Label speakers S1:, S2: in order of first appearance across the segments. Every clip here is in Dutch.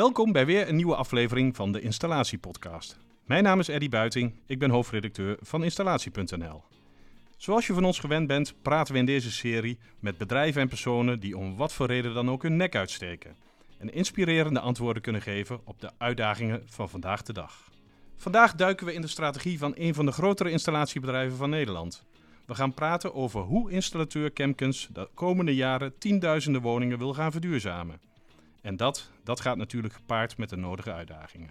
S1: Welkom bij weer een nieuwe aflevering van de Installatiepodcast. Mijn naam is Eddy Buiting, ik ben hoofdredacteur van Installatie.nl. Zoals je van ons gewend bent, praten we in deze serie met bedrijven en personen die om wat voor reden dan ook hun nek uitsteken. En inspirerende antwoorden kunnen geven op de uitdagingen van vandaag de dag. Vandaag duiken we in de strategie van een van de grotere installatiebedrijven van Nederland. We gaan praten over hoe installateur Kemkens de komende jaren tienduizenden woningen wil gaan verduurzamen. En dat, dat gaat natuurlijk gepaard met de nodige uitdagingen.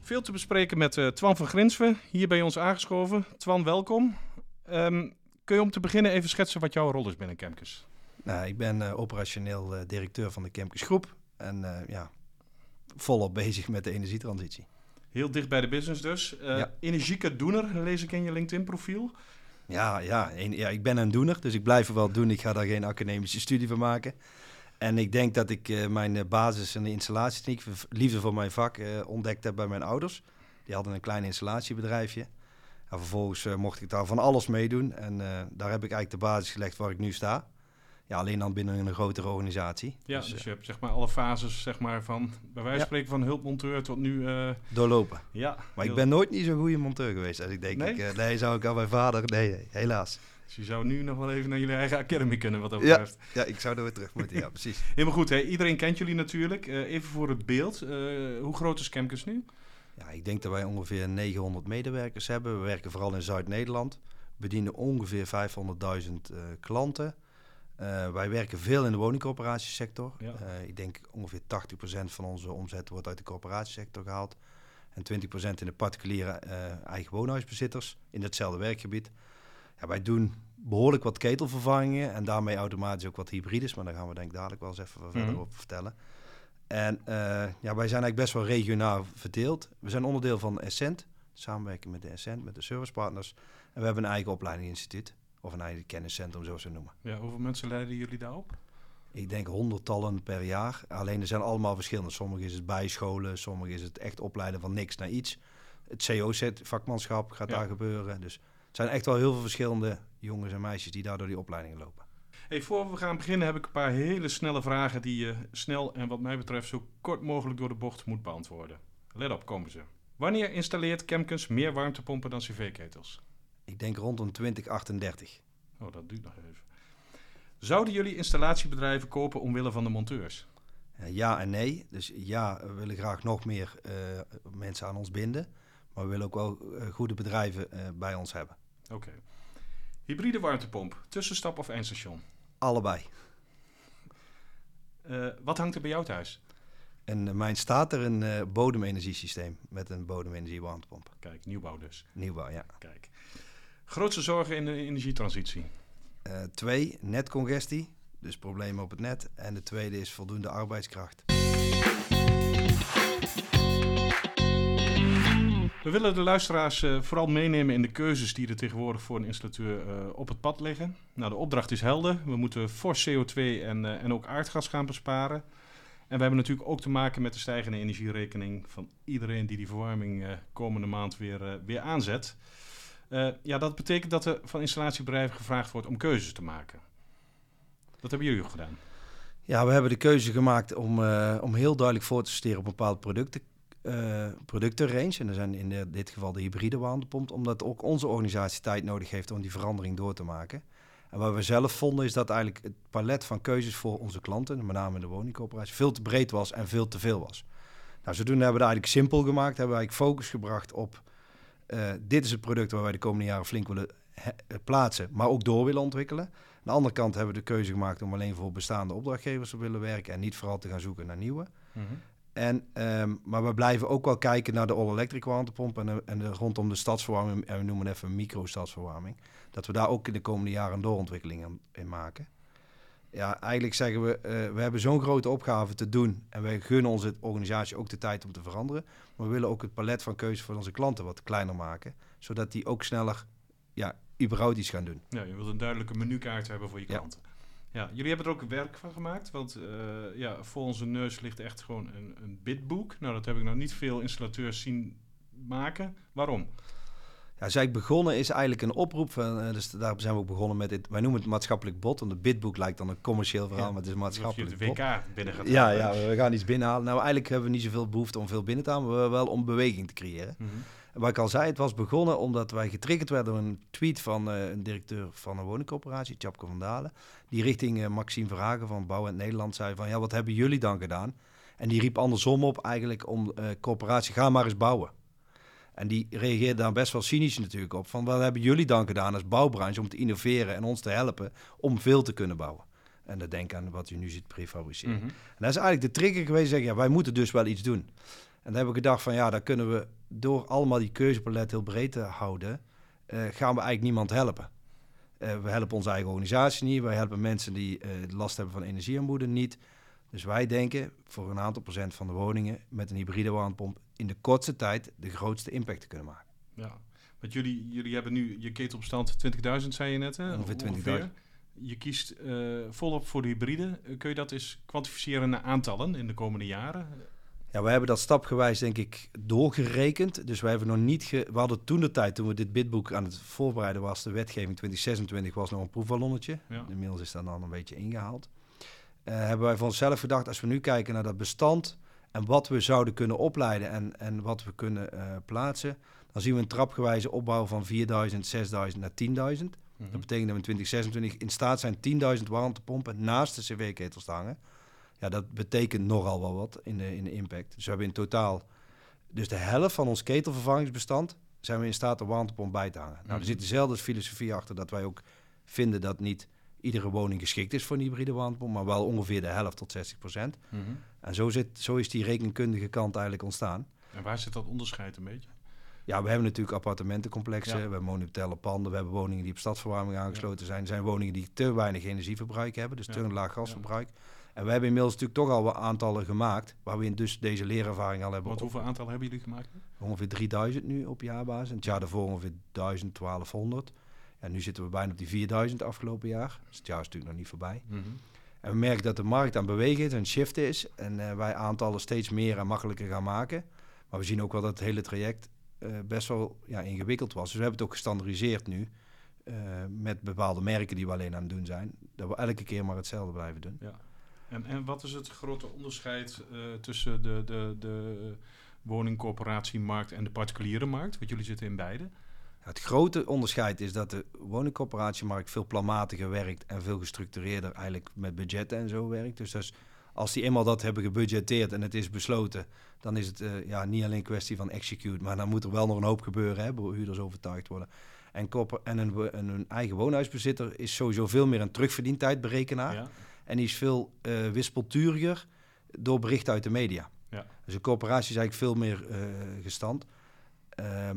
S1: Veel te bespreken met uh, Twan van Grinsven, hier bij ons aangeschoven. Twan, welkom. Ehm, kun je om te beginnen even schetsen wat jouw rol is binnen Kemkes?
S2: Nou, ik ben uh, operationeel uh, directeur van de Kemkes Groep en ja, volop bezig met de energietransitie.
S1: Heel dicht bij de business dus. Ja. Energieke doener lees ik in je LinkedIn profiel.
S2: Ja, ja, ja, ik ben een doener, dus ik blijf er wel doen. Ik ga daar geen academische studie van maken. En ik denk dat ik uh, mijn basis in de installatietechniek, liefde voor mijn vak, uh, ontdekt heb bij mijn ouders. Die hadden een klein installatiebedrijfje. En vervolgens mocht ik daar van alles meedoen. En daar heb ik eigenlijk de basis gelegd waar ik nu sta. Ja, alleen dan binnen een grotere organisatie.
S1: Ja, dus, dus je hebt zeg maar alle fases zeg maar, van, bij wijze van spreken, van hulpmonteur tot nu...
S2: Doorlopen.
S1: Ja.
S2: Maar ik ben nooit niet zo'n goede monteur geweest. Als ik denk, nee? Ik, nee, zou ik al mijn vader... Nee, helaas.
S1: Dus je zou nu nog wel even naar jullie eigen academy kunnen wat dat
S2: ja, betreft. Ja, ik zou er weer terug moeten, ja precies.
S1: Helemaal goed, hè? iedereen kent jullie natuurlijk. Uh, even voor het beeld, uh, hoe groot is Kemkes nu?
S2: Ja, ik denk dat wij ongeveer 900 medewerkers hebben. We werken vooral in Zuid-Nederland. Bedienen ongeveer 500.000 uh, klanten. Wij werken veel in de woningcorporatiesector. Ja. ik denk ongeveer 80% van onze omzet wordt uit de corporatiesector gehaald. En 20% in de particuliere eigen woonhuisbezitters in hetzelfde werkgebied. Ja, wij doen behoorlijk wat ketelvervangingen en daarmee automatisch ook wat hybrides. Maar daar gaan we denk ik dadelijk wel eens even verder mhm. op vertellen. En uh, ja, wij zijn eigenlijk best wel regionaal verdeeld. We zijn onderdeel van Essent, samenwerking met de Essent, met de servicepartners. En we hebben een eigen opleidingsinstituut, of een eigen kenniscentrum, zoals we noemen.
S1: Ja, hoeveel mensen leiden jullie daarop?
S2: Ik denk honderdtallen per jaar. Alleen er zijn allemaal verschillende. Sommige is het bijscholen, sommige is het echt opleiden van niks naar iets. Het COZ-vakmanschap gaat daar gebeuren. Dus het zijn echt wel heel veel verschillende jongens en meisjes die daardoor die opleidingen lopen.
S1: Hey, voor we gaan beginnen heb ik een paar hele snelle vragen die je snel en wat mij betreft zo kort mogelijk door de bocht moet beantwoorden. Let op, komen ze. Wanneer installeert Kemkens meer warmtepompen dan cv-ketels?
S2: Ik denk rondom 2038.
S1: Oh, dat duurt nog even. Zouden jullie installatiebedrijven kopen omwille van de monteurs?
S2: Ja en nee. Dus ja, we willen graag nog meer uh, mensen aan ons binden. Maar we willen ook wel uh, goede bedrijven uh, bij ons hebben.
S1: Oké. Hybride warmtepomp, tussenstap of eindstation?
S2: Allebei.
S1: Uh, wat hangt er bij jou thuis?
S2: En mijn staat er een uh, bodemenergiesysteem met een bodemenergie warmtepomp.
S1: Kijk, nieuwbouw dus.
S2: Nieuwbouw, ja.
S1: Kijk. Grootste zorgen in de energietransitie?
S2: Uh, twee, netcongestie, dus problemen op het net. En de tweede is voldoende arbeidskracht.
S1: We willen de luisteraars uh, vooral meenemen in de keuzes die er tegenwoordig voor een installateur uh, op het pad liggen. Nou, de opdracht is helder. We moeten fors CO2 en, uh, en ook aardgas gaan besparen. En we hebben natuurlijk ook te maken met de stijgende energierekening van iedereen die die verwarming komende maand weer, weer aanzet. Ja, dat betekent dat er van installatiebedrijven gevraagd wordt om keuzes te maken. Wat hebben jullie ook gedaan?
S2: Ja, we hebben de keuze gemaakt om, om heel duidelijk voor te steren op bepaalde producten uh, productenrange. En er zijn in dit geval de hybride warmtepomp, omdat ook onze organisatie tijd nodig heeft om die verandering door te maken. En wat we zelf vonden is dat eigenlijk het palet van keuzes voor onze klanten, met name de woningcoöperatie, veel te breed was en veel te veel was. Nou, zodoende hebben we het eigenlijk simpel gemaakt, hebben we eigenlijk focus gebracht op uh, dit is het product waar wij de komende jaren flink willen plaatsen, maar ook door willen ontwikkelen. Aan de andere kant hebben we de keuze gemaakt om alleen voor bestaande opdrachtgevers te willen werken en niet vooral te gaan zoeken naar nieuwe. Mm en, um, maar we blijven ook wel kijken naar de all-electric warmtepomp en, de, en de, rondom de stadsverwarming, en we noemen het even micro-stadsverwarming. Dat we daar ook in de komende jaren een doorontwikkeling in maken. Ja, eigenlijk zeggen we, uh, we hebben zo'n grote opgave te doen en wij gunnen onze organisatie ook de tijd om te veranderen. Maar we willen ook het palet van keuze voor onze klanten wat kleiner maken, zodat die ook sneller ja, überhaupt iets gaan doen.
S1: Ja, je wilt een duidelijke menukaart hebben voor je klanten. Ja, jullie hebben er ook werk van gemaakt, want uh, ja, voor onze neus ligt echt gewoon een, een bidboek. Nou, dat heb ik nog niet veel installateurs zien maken. Waarom?
S2: Ja, zij begonnen is eigenlijk een oproep. Van, uh, dus daar zijn we ook begonnen met dit. Wij noemen het maatschappelijk bot. Want de bidboek lijkt dan een commercieel verhaal, maar het is maatschappelijk
S1: bot. de WK binnen gaat
S2: Ja, ja, we gaan iets binnenhalen. Nou, eigenlijk hebben we niet zoveel behoefte om veel binnen te halen, maar wel om beweging te creëren. Mm Wat ik al zei, het was begonnen omdat wij getriggerd werden door een tweet van uh, een directeur van een woningcorporatie, Tjapke van Dalen. Die richting uh, Maxime Verhagen van Bouw in Nederland zei van, ja, wat hebben jullie dan gedaan? En die riep andersom op eigenlijk om uh, corporatie, ga maar eens bouwen. En die reageerde daar best wel cynisch natuurlijk op. Van wat hebben jullie dan gedaan als bouwbranche om te innoveren en ons te helpen om veel te kunnen bouwen? En dan denk aan wat u nu ziet prefabriceren. Mm En dat is eigenlijk de trigger geweest. Zeggen, ja, wij moeten dus wel iets doen. En dan hebben we gedacht van ja, daar kunnen we door allemaal die keuzepalet heel breed te houden, uh, gaan we eigenlijk niemand helpen. Uh, we helpen onze eigen organisatie niet. Wij helpen mensen die uh, last hebben van energiearmoede niet. Dus wij denken voor een aantal procent van de woningen met een hybride warmtepomp in de kortste tijd de grootste impact te kunnen maken.
S1: Ja, want jullie, jullie hebben nu je ketelopstand 20.000, zei je net. Hè?
S2: Ongeveer 20.000.
S1: Je kiest uh, volop voor de hybride. Eh, kun je dat eens kwantificeren naar aantallen in de komende jaren?
S2: Ja, we hebben dat stapgewijs denk ik doorgerekend. Dus wij hebben nog niet... Ge we hadden toen de tijd, toen we dit bidboek aan het voorbereiden was... de wetgeving 2026 was nog een proefballonnetje. Ja. Inmiddels is dat dan een beetje ingehaald. Uh, hebben wij van onszelf gedacht, als we nu kijken naar dat bestand en wat we zouden kunnen opleiden en, en wat we kunnen uh, plaatsen, dan zien we een trapgewijze opbouw van 4000, 6000 naar 10.000. Mm -hmm. Dat betekent dat we in 2026 in staat zijn 10.000 warmtepompen naast de cv-ketels te hangen. Ja, dat betekent nogal wel wat in de, in de impact. Dus we hebben in totaal, dus de helft van ons ketelvervangingsbestand, zijn we in staat de warmtepomp bij te hangen. Nou, er mhm. zit dezelfde filosofie achter dat wij ook vinden dat niet iedere woning geschikt is voor een hybride warmtepomp, maar wel ongeveer de helft tot 60 procent. Mhm. En zo, zit, zo is die rekenkundige kant eigenlijk ontstaan.
S1: En waar zit dat onderscheid een beetje?
S2: Ja, we hebben natuurlijk appartementencomplexen, we hebben monumentale panden, we hebben woningen die op stadsverwarming aangesloten zijn. Er zijn woningen die te weinig energieverbruik hebben, dus te laag gasverbruik. En we hebben inmiddels natuurlijk toch al wat aantallen gemaakt, waar we dus deze leerervaring al hebben.
S1: Want hoeveel aantallen hebben jullie gemaakt?
S2: Ongeveer 3000 nu op jaarbasis. En het jaar daarvoor ongeveer 1000, 1200. En nu zitten we bijna op die 4000 afgelopen jaar. Dus het jaar is natuurlijk nog niet voorbij. Mhm. En we merken dat de markt aan het bewegen is en shift is. En uh, wij aantallen steeds meer en makkelijker gaan maken. Maar we zien ook wel dat het hele traject uh, best wel ja, ingewikkeld was. Dus we hebben het ook gestandardiseerd nu. Uh, met bepaalde merken die we alleen aan het doen zijn. Dat we elke keer maar hetzelfde blijven doen.
S1: Ja. En, en wat is het grote onderscheid tussen de, de, de woningcorporatiemarkt en de particuliere markt? Want jullie zitten in beide.
S2: Het grote onderscheid is dat de woningcorporatiemarkt veel planmatiger werkt en veel gestructureerder eigenlijk met budgetten en zo werkt. Dus, als die eenmaal dat hebben gebudgeteerd en het is besloten, dan is het uh, ja, niet alleen een kwestie van execute, maar dan moet er wel nog een hoop gebeuren, hè, huurders overtuigd worden. En, en een, een, eigen woonhuisbezitter is sowieso veel meer een terugverdientijdberekenaar. Ja. En die is veel uh, wispelturiger door berichten uit de media. Ja. Dus een corporatie is eigenlijk veel meer uh, gestand. Uh,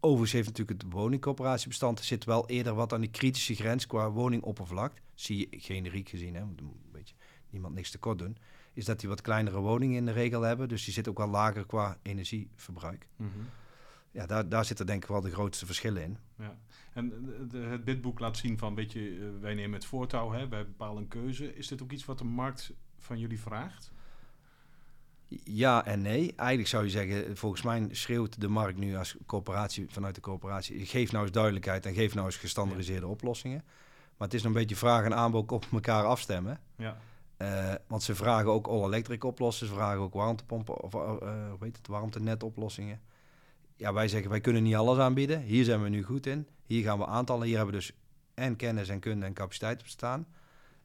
S2: Overigens heeft natuurlijk het woningcoöperatiebestand zit wel eerder wat aan die kritische grens qua woningoppervlak. Zie je generiek gezien, hè, moet een beetje niemand niks tekort doen. Is dat die wat kleinere woningen in de regel hebben. Dus die zit ook wel lager qua energieverbruik. Mm -hmm. Ja, daar, daar zitten denk ik wel de grootste verschillen in.
S1: Ja. En de, het bidboek laat zien van, weet je, uh, wij nemen het voortouw, hè, wij bepalen een keuze. Is dit ook iets wat de markt van jullie vraagt?
S2: Ja en nee. Eigenlijk zou je zeggen, volgens mij schreeuwt de markt nu als coöperatie vanuit de coöperatie, geef nou eens duidelijkheid en geef nou eens gestandardiseerde oplossingen. Maar het is nog een beetje vraag en aanbod op elkaar afstemmen. Ja. Uh, want ze vragen ook all-electric oplossingen, ze vragen ook warmtepompen of uh, hoe heet het, warmtenet oplossingen. Ja, wij zeggen wij kunnen niet alles aanbieden. Hier zijn we nu goed in. Hier gaan we aantallen. Hier hebben we dus en kennis en kunde en capaciteit op staan.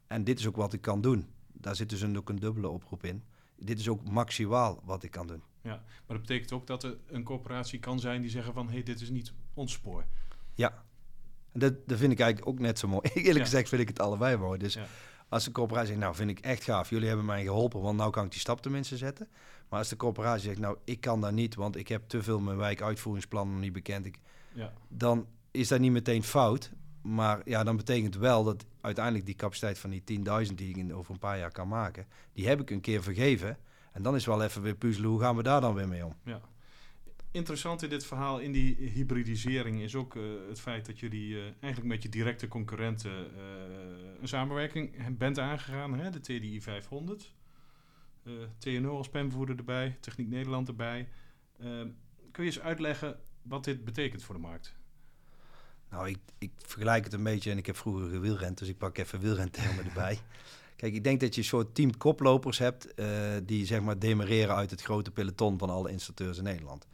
S2: En dit is ook wat ik kan doen. Daar zit dus een, ook een dubbele oproep in dit is ook maximaal wat ik kan doen.
S1: Ja, maar dat betekent ook dat er een corporatie kan zijn die zeggen van... hé, hey, dit is niet ons spoor.
S2: Ja, en dat, dat vind ik eigenlijk ook net zo mooi. Eerlijk gezegd vind ik het allebei mooi. Dus als de corporatie zegt, nou vind ik echt gaaf, jullie hebben mij geholpen, want nou kan ik die stap tenminste zetten. Maar als de corporatie zegt, nou ik kan daar niet, want ik heb te veel mijn wijkuitvoeringsplan nog niet bekend. Ik, ja. Dan is dat niet meteen fout. Maar ja, dan betekent wel dat uiteindelijk die capaciteit van die 10.000 die ik over een paar jaar kan maken, die heb ik een keer vergeven. En dan is wel even weer puzzelen, hoe gaan we daar dan weer mee om?
S1: Ja. Interessant in dit verhaal, in die hybridisering, is ook uh, het feit dat jullie uh, eigenlijk met je directe concurrenten uh, een samenwerking bent aangegaan, hè? de TDI 500. TNO als penvoerder erbij, Techniek Nederland erbij. kun je eens uitleggen wat dit betekent voor de markt.
S2: Nou, ik, ik vergelijk het een beetje, en ik heb vroeger gewielrend, dus ik pak even wielrentermen erbij. Kijk, ik denk dat je een soort team koplopers hebt uh, die zeg maar demareren uit het grote peloton van alle installateurs in Nederland.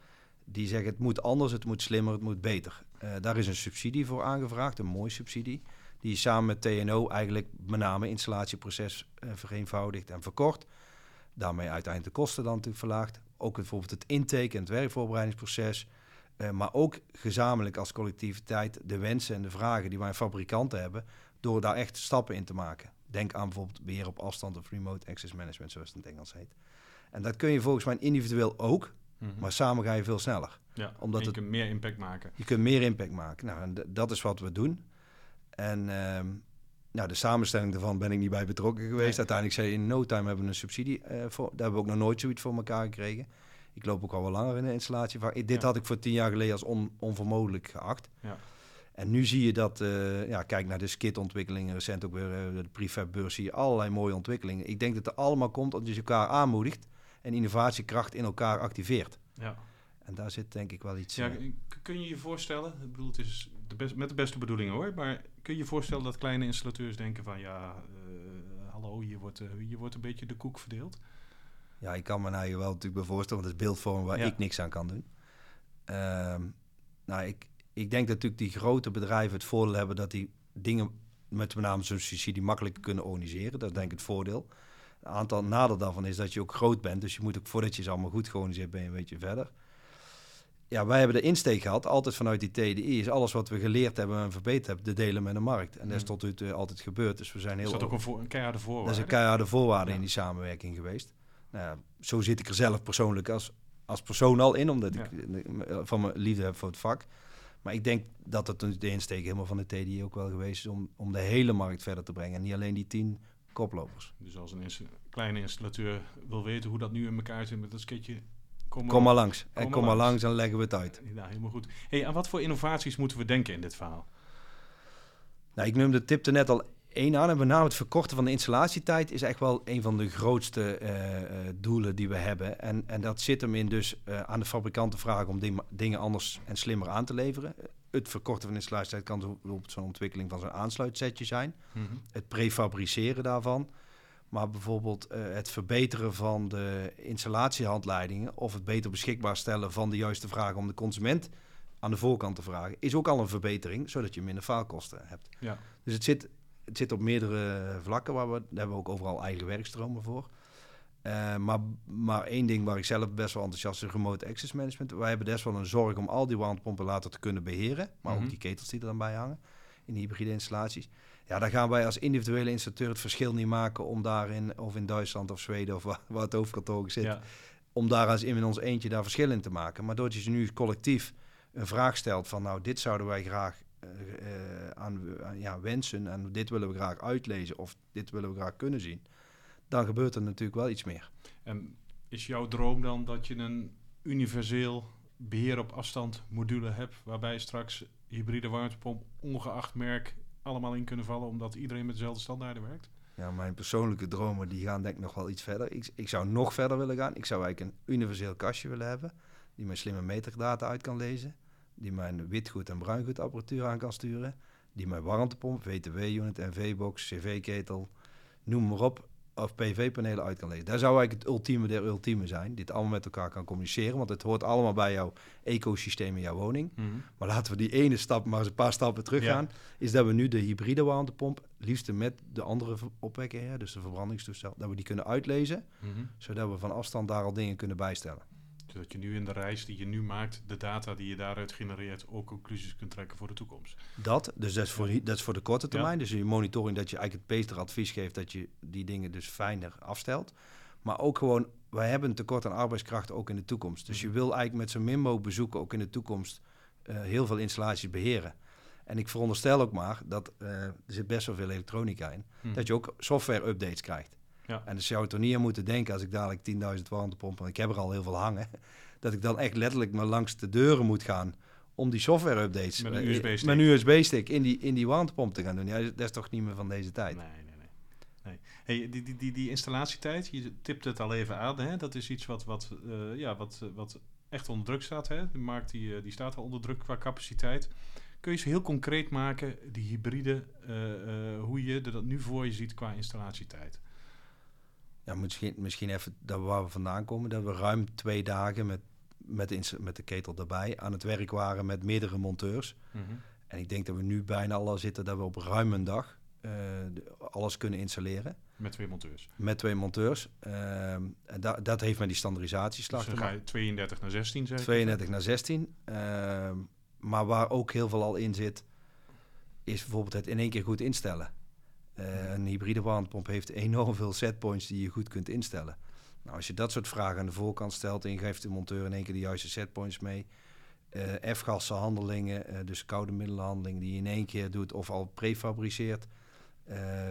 S2: Die zeggen het moet anders, het moet slimmer, het moet beter. Uh, daar is een subsidie voor aangevraagd, een mooie subsidie. Die samen met TNO eigenlijk met name installatieproces uh, vereenvoudigt en verkort. Daarmee uiteindelijk de kosten dan natuurlijk verlaagt. Ook bijvoorbeeld het intake en het werkvoorbereidingsproces. Uh, maar ook gezamenlijk als collectiviteit de wensen en de vragen die wij fabrikanten hebben, door daar echt stappen in te maken. Denk aan bijvoorbeeld beheer op afstand of remote access management, zoals het in het Engels heet. En dat kun je volgens mij individueel ook, mm -hmm. maar samen ga je veel sneller.
S1: Ja, omdat je het, kunt meer impact maken.
S2: Je kunt meer impact maken. Nou, en dat is wat we doen. En uh, nou, de samenstelling daarvan ben ik niet bij betrokken geweest. Nee. Uiteindelijk zei je in no time hebben we een subsidie uh, voor. Daar hebben we ook nog nooit zoiets voor elkaar gekregen. Ik loop ook al wel langer in de installatie. Dit ja. had ik voor tien jaar geleden als on, onvermogelijk geacht. Ja. En nu zie je dat, uh, ja, kijk naar de skit-ontwikkelingen, recent ook weer uh, de prefab-beurs, zie je allerlei mooie ontwikkelingen. Ik denk dat het allemaal komt omdat je elkaar aanmoedigt en innovatiekracht in elkaar activeert. Ja. En daar zit denk ik wel iets...
S1: Ja, uh, kun je je voorstellen, ik bedoel, het is de best, met de beste bedoelingen hoor, maar kun je je voorstellen dat kleine installateurs denken van, ja, hallo, hier wordt, hier wordt een beetje de koek verdeeld?
S2: Ja, ik kan me nou je wel natuurlijk bij voorstellen, want het is beeldvorm waar ja. ik niks aan kan doen. Ehm, nou, ik, ik denk dat natuurlijk die grote bedrijven het voordeel hebben dat die dingen met met name zo'n subsidie makkelijk kunnen organiseren. Dat is denk ik het voordeel. Een aantal nadeel daarvan is dat je ook groot bent. Dus je moet ook voordat je ze allemaal goed georganiseerd bent, een beetje verder. Ja, wij hebben de insteek gehad, altijd vanuit die TDI, is alles wat we geleerd hebben en verbeterd hebben, te delen met de markt. En dat is tot nu toe altijd gebeurd. Dus we zijn heel.
S1: Is dat ook een, voor, een keiharde voorwaarde?
S2: Dat is een keiharde voorwaarde ja. in die samenwerking geweest. Nou ja, zo zit ik er zelf persoonlijk als, als persoon al in, omdat ja. ik van mijn liefde heb voor het vak. Maar ik denk dat het de insteek helemaal van de TDI ook wel geweest is om, om de hele markt verder te brengen. En niet alleen die tien koplopers.
S1: Dus als een kleine installateur wil weten hoe dat nu in elkaar zit met dat skitje,
S2: kom, kom maar langs. Kom en kom maar langs en leggen we het uit.
S1: Ja, helemaal goed. Hey, aan wat voor innovaties moeten we denken in dit verhaal?
S2: Nou, ik noemde tipte net al één aan. En met name het verkorten van de installatietijd is echt wel een van de grootste uh, uh, doelen die we hebben. En, en dat zit hem in dus uh, aan de fabrikant te vragen om ding, dingen anders en slimmer aan te leveren. Het verkorten van de installatietijd kan bijvoorbeeld zo'n ontwikkeling van zo'n aansluitsetje zijn. Mm -hmm. Het prefabriceren daarvan. Maar bijvoorbeeld het verbeteren van de installatiehandleidingen of het beter beschikbaar stellen van de juiste vragen om de consument aan de voorkant te vragen, is ook al een verbetering, zodat je minder faalkosten hebt. Ja. Dus het zit het zit op meerdere vlakken, waar we, daar hebben we ook overal eigen werkstromen voor. Uh, maar, maar één ding waar ik zelf best wel enthousiast is, remote access management. Wij hebben best wel een zorg om al die warmtepompen later te kunnen beheren. Maar mm -hmm. ook die ketels die er dan bij hangen in hybride installaties. Ja, daar gaan wij als individuele installateur het verschil niet maken om daarin, of in Duitsland of Zweden of waar, waar het hoofdkantoor zit, ja. om daar als in ons eentje daar verschil in te maken. Maar doordat je nu collectief een vraag stelt van nou, dit zouden wij graag aan, aan ja, wensen en dit willen we graag uitlezen of dit willen we graag kunnen zien, dan gebeurt er natuurlijk wel iets meer.
S1: En is jouw droom dan dat je een universeel beheer op afstand module hebt, waarbij straks hybride warmtepomp ongeacht merk allemaal in kunnen vallen, omdat iedereen met dezelfde standaarden werkt?
S2: Ja, mijn persoonlijke dromen die gaan denk ik nog wel iets verder. Ik, ik zou nog verder willen gaan. Ik zou eigenlijk een universeel kastje willen hebben, die mijn slimme meterdata uit kan lezen die mijn witgoed- en bruingoedapparatuur aan kan sturen, die mijn warmtepomp, VTW-unit, NV-box, CV-ketel, noem maar op, of PV-panelen uit kan lezen. Daar zou eigenlijk het ultieme der ultieme zijn, dit allemaal met elkaar kan communiceren, want het hoort allemaal bij jouw ecosysteem in jouw woning. Mm -hmm. Maar laten we die ene stap maar eens een paar stappen teruggaan, ja. is dat we nu de hybride warmtepomp, liefst met de andere opwekker, dus de verbrandingstoestel, dat we die kunnen uitlezen, mm -hmm. zodat we van afstand daar al dingen kunnen bijstellen
S1: zodat je nu in de reis die je nu maakt, de data die je daaruit genereert, ook conclusies kunt trekken voor de toekomst.
S2: Dat, dus dat is voor, dat is voor de korte termijn. Ja. Dus je monitoring dat je eigenlijk het betere advies geeft dat je die dingen dus fijner afstelt. Maar ook gewoon, wij hebben een tekort aan arbeidskrachten ook in de toekomst. Dus je mhm. wil eigenlijk met zo min mogelijk bezoeken ook in de toekomst uh, heel veel installaties beheren. En ik veronderstel ook maar dat uh, er zit best wel veel elektronica in, hmm. dat je ook software updates krijgt. Ja. En dus zou het er niet aan moeten denken als ik dadelijk 10.000 warmtepompen, ik heb er al heel veel hangen, dat ik dan echt letterlijk maar langs de deuren moet gaan om die software updates
S1: met een USB-stick,
S2: met een USB-stick in, die, in die warmtepomp te gaan doen. Ja, dat is toch niet meer van deze tijd.
S1: Nee, nee, nee. nee. Hey, die, die, die, die installatietijd, je tipt het al even aan, hè? dat is iets wat, wat, uh, ja, wat, wat echt onder druk staat. Hè? De markt die, eh, die staat al onder druk qua capaciteit. Kun je ze heel concreet maken, die hybride, eh, eh, hoe je dat nu voor je ziet qua installatietijd?
S2: Ja, misschien, misschien even dat waar we vandaan komen. Dat we ruim twee dagen met, met, de, met de ketel erbij aan het werk waren met meerdere monteurs.
S1: Mhm.
S2: En ik denk dat we nu bijna al zitten dat we op ruim een dag eh, alles kunnen installeren.
S1: Met twee monteurs.
S2: Met twee monteurs. Ehm, en da- dat heeft met die standaardisatieslag
S1: Dus dan ga je 32 naar 16 zeker?
S2: 32 naar 16. Ehm, maar waar ook heel veel al in zit, is bijvoorbeeld het in één keer goed instellen. Eh, een hybride warmtepomp heeft enorm veel setpoints die je goed kunt instellen. Nou, als je dat soort vragen aan de voorkant stelt en je geeft de monteur in één keer de juiste setpoints mee. eh F-gassen handelingen, eh, dus koude middelenhandelingen die je in één keer doet of al prefabriceert.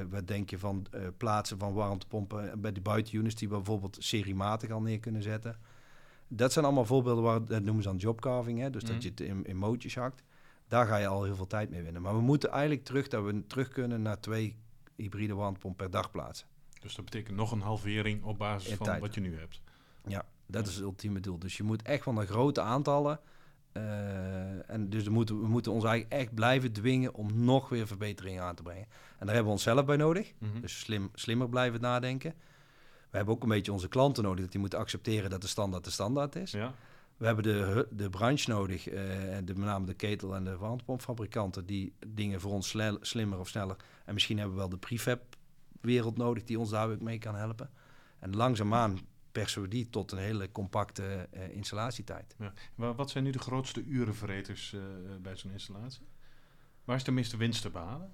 S2: Wat denk je van plaatsen van warmtepompen bij de buitenunits die we bijvoorbeeld seriematig al neer kunnen zetten. Dat zijn allemaal voorbeelden waar dat noemen ze dan jobcarving, hè? dus
S1: Mhm.
S2: dat je het in, in mootjes hakt. Daar ga je al heel veel tijd mee winnen. Maar we moeten eigenlijk terug dat we terug kunnen naar twee hybride warmtepompen per dag plaatsen.
S1: Dus dat betekent nog een halvering op basis
S2: In
S1: van
S2: tijd.
S1: wat je nu hebt.
S2: Ja, dat
S1: Ja.
S2: is het ultieme doel. Dus je moet echt van de grote aantallen. eh, en dus we moeten, we moeten ons eigenlijk echt blijven dwingen om nog weer verbeteringen aan te brengen. En daar hebben we onszelf bij nodig.
S1: Mhm.
S2: Dus slim, slimmer blijven nadenken. We hebben ook een beetje onze klanten nodig, dat die moeten accepteren dat de standaard de standaard is.
S1: Ja,
S2: We hebben de, de branche nodig, eh, de, met name de ketel- en de warmtepompfabrikanten, die dingen voor ons slimmer of sneller. En misschien hebben we wel de prefab-wereld nodig die ons daar ook mee kan helpen. En langzaamaan persen we die tot een hele compacte eh, installatietijd.
S1: Wa- Wat zijn nu de grootste urenverreters eh, bij zo'n installatie? Waar is de meeste winst te behalen?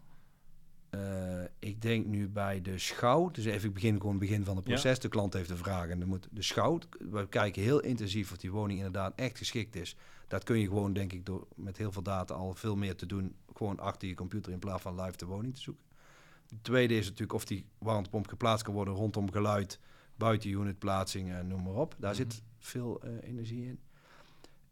S2: Eh, ik denk nu bij de schouw, dus even ik begin gewoon het begin van het
S1: Ja.
S2: proces. De klant heeft een vraag en dan moet de schouw. We kijken heel intensief of die woning inderdaad echt geschikt is. Dat kun je gewoon, denk ik, door met heel veel data al veel meer te doen. Gewoon achter je computer in plaats van live de woning te zoeken. De tweede is natuurlijk of die warmtepomp geplaatst kan worden rondom geluid, buiten unitplaatsing en noem maar op. Daar
S1: Mhm.
S2: zit veel eh, energie in.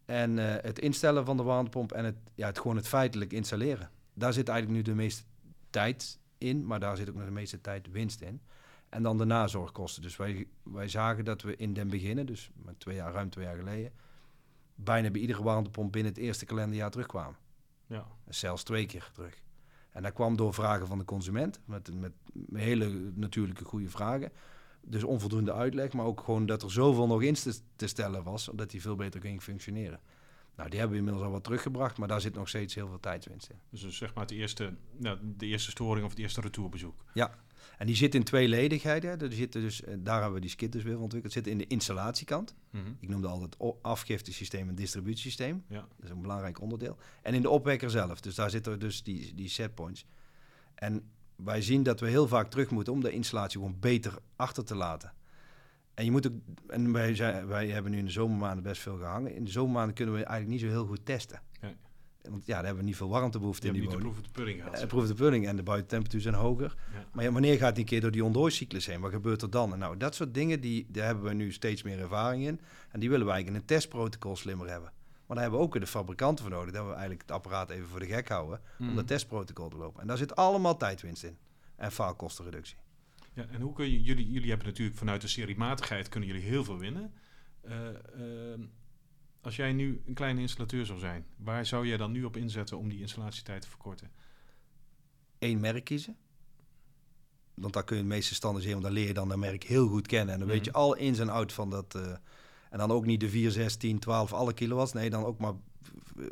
S2: En eh, het instellen van de warmtepomp en het, ja, het gewoon het feitelijk installeren. Daar zit eigenlijk nu de meeste tijd in, maar daar zit ook nog de meeste tijd winst in. En dan de nazorgkosten. Dus wij, wij zagen dat we in den beginnen, dus twee jaar, ruim twee jaar geleden, bijna bij iedere warmtepomp binnen het eerste kalenderjaar terugkwamen.
S1: Ja,
S2: Zelfs twee keer terug. En dat kwam door vragen van de consument, met, met hele natuurlijke goede vragen. Dus onvoldoende uitleg, maar ook gewoon dat er zoveel nog in te, te stellen was, dat die veel beter ging functioneren. Nou, die hebben we inmiddels al wat teruggebracht, maar daar zit nog steeds heel veel tijdswinst in.
S1: dus, dus zeg maar de eerste, nou, de eerste storing of het eerste retourbezoek.
S2: En die zit in tweeledigheid. Er zitten dus, eh, daar hebben we die skit dus weer ontwikkeld. Zit in de installatiekant.
S1: Mhm.
S2: Ik noemde al het o- afgiftesysteem en distributiesysteem.
S1: Ja.
S2: Dat is een belangrijk onderdeel. En in de opwekker zelf. Dus daar zitten dus die, die setpoints. En wij zien dat we heel vaak terug moeten om de installatie gewoon beter achter te laten. En je moet ook, en wij, zijn, wij hebben nu in de zomermaanden best veel gehangen. In de zomermaanden kunnen we eigenlijk niet zo heel goed testen.
S1: Nee.
S2: Want ja, daar hebben we niet veel warmtebehoefte
S1: Je
S2: in
S1: hebt
S2: die
S1: niet de
S2: woning.
S1: proef de pudding gehad.
S2: Eh, proef de vulling en de buitentemperatuur zijn hoger.
S1: Ja.
S2: Maar ja, wanneer gaat die een keer door die ontdooicyclus heen? Wat gebeurt er dan? En nou, dat soort dingen, die, daar hebben we nu steeds meer ervaring in. En die willen wij eigenlijk in een testprotocol slimmer hebben. Maar daar hebben we ook de fabrikanten voor nodig. Dat we eigenlijk het apparaat even voor de gek houden om
S1: Mhm.
S2: dat testprotocol te lopen. En daar zit allemaal tijdwinst in. En faalkostenreductie.
S1: Ja, en hoe kun je, jullie, jullie hebben natuurlijk vanuit de seriematigheid kunnen jullie heel veel winnen. Eh, ehm, als jij nu een kleine installateur zou zijn, waar zou jij dan nu op inzetten om die installatietijd te verkorten?
S2: Eén merk kiezen. Want daar kun je het meeste standaardiseren. Want dan leer je dan dat merk heel goed kennen. En dan weet je
S1: Mhm.
S2: al ins en out van dat... eh, en dan ook niet de 4, 6, 10, 12, alle kilowatts. Nee, dan ook maar...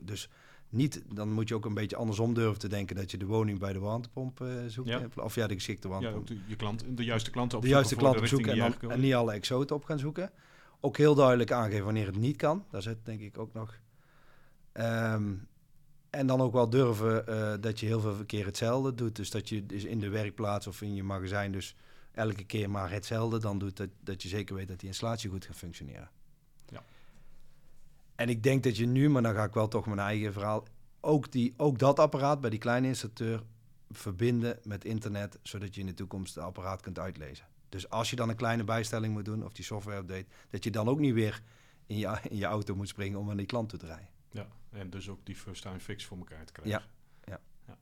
S2: Dus niet, dan moet je ook een beetje andersom durven te denken... dat je de woning bij de warmtepomp eh, zoekt.
S1: Ja.
S2: Of ja, de geschikte
S1: Ja,
S2: warmtepomp.
S1: ook de, je klant, de juiste klanten
S2: de
S1: opzoeken
S2: juiste klant
S1: de
S2: opzoeken en, niet alle exoten op gaan zoeken. Ook heel duidelijk aangeven wanneer het niet kan. Daar zit denk ik ook nog. Ehm, en dan ook wel durven eh, dat je heel veel keer hetzelfde doet. Dus dat je dus in de werkplaats of in je magazijn dus elke keer maar hetzelfde dan doet. Dat, dat je zeker weet dat die installatie goed gaat functioneren.
S1: Ja.
S2: En ik denk dat je nu, maar dan ga ik wel toch mijn eigen verhaal... Ook, die, ook dat apparaat bij die kleine installateur verbinden met internet... zodat je in de toekomst het apparaat kunt uitlezen. Dus als je dan een kleine bijstelling moet doen of die software update... dat je dan ook niet weer in je, in je auto moet springen om aan die klant toe te rijden.
S1: Ja, en dus ook die first time fix voor elkaar te krijgen.
S2: Ja, ja.
S1: ja.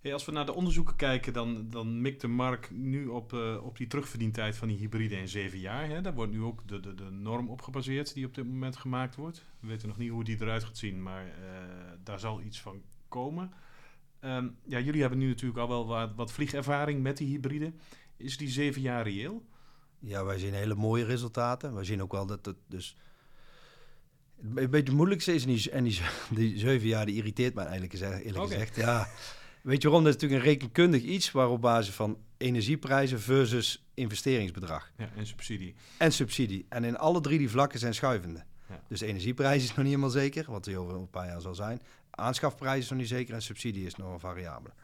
S1: Hey, als we naar de onderzoeken kijken, dan, dan mikt de markt nu op, uh, op die terugverdientijd van die hybride in zeven jaar. Hè? Daar wordt nu ook de, de, de norm op gebaseerd die op dit moment gemaakt wordt. We weten nog niet hoe die eruit gaat zien, maar uh, daar zal iets van komen. Um, ja, jullie hebben nu natuurlijk al wel wat, wat vliegervaring met die hybride. Is die zeven jaar reëel?
S2: Ja, wij zien hele mooie resultaten. Wij zien ook wel dat het dus... Een beetje het moeilijkste is, en die, en die, die zeven jaar, die irriteert mij eigenlijk eerlijk okay. gezegd. Ja, weet je waarom? Dat is natuurlijk een rekenkundig iets waar op basis van energieprijzen versus investeringsbedrag.
S1: Ja, en subsidie.
S2: En subsidie. En in alle drie die vlakken zijn schuivende. Ja. Dus de energieprijs is nog niet helemaal zeker, wat die over een paar jaar zal zijn. Aanschafprijs is nog niet zeker en subsidie is nog een variabele.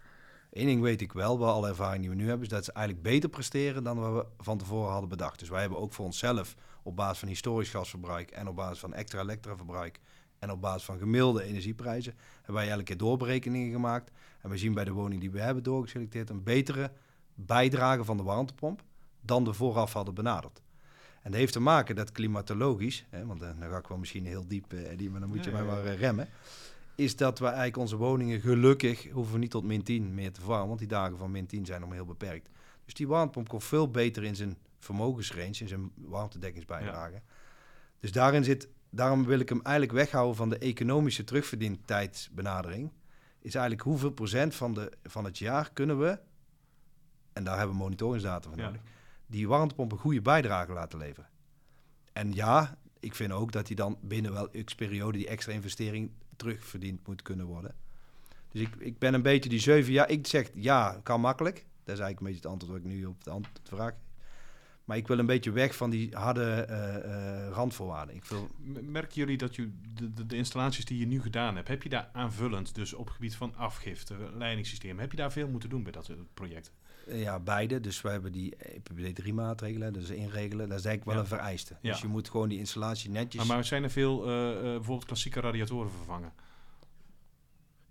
S2: Eén ding weet ik wel, bij alle ervaring die we nu hebben, is dat ze eigenlijk beter presteren dan we van tevoren hadden bedacht. Dus wij hebben ook voor onszelf op basis van historisch gasverbruik en op basis van extra elektra verbruik en op basis van gemiddelde energieprijzen hebben wij elke keer doorberekeningen gemaakt. En we zien bij de woning die we hebben doorgeselecteerd een betere bijdrage van de warmtepomp dan we vooraf hadden benaderd. En dat heeft te maken dat klimatologisch, hè, want dan ga ik wel misschien heel diep, eh, die, maar dan moet je mij maar eh, remmen is dat we eigenlijk onze woningen gelukkig hoeven we niet tot min 10 meer te verwarmen, want die dagen van min 10 zijn nog heel beperkt. Dus die warmtepomp komt veel beter in zijn vermogensrange, in zijn warmtedekkingsbijdrage. Ja. Dus daarin zit, daarom wil ik hem eigenlijk weghouden van de economische terugverdientijdsbenadering. Is eigenlijk hoeveel procent van, de, van het jaar kunnen we, en daar hebben we monitoringsdata van nodig, die warmtepomp een goede bijdrage laten leveren. En ja, ik vind ook dat hij dan binnen wel x periode die extra investering terugverdiend moet kunnen worden. Dus ik, ik ben een beetje die zeven jaar. Ik zeg ja, kan makkelijk. Dat is eigenlijk een beetje het antwoord wat ik nu op de, antwoord, vraag. Maar ik wil een beetje weg van die harde uh, uh, randvoorwaarden. Ik wil...
S1: Merken jullie dat je de, de, installaties die je nu gedaan hebt, heb je daar aanvullend, dus op gebied van afgifte, leidingssysteem, heb je daar veel moeten doen bij dat project?
S2: Ja, beide. Dus we hebben die EPBD3-maatregelen, dus inregelen. Dat is eigenlijk wel een vereiste. Ja. Dus je moet gewoon die installatie netjes...
S1: Maar, maar zijn er veel, uh, bijvoorbeeld klassieke radiatoren vervangen?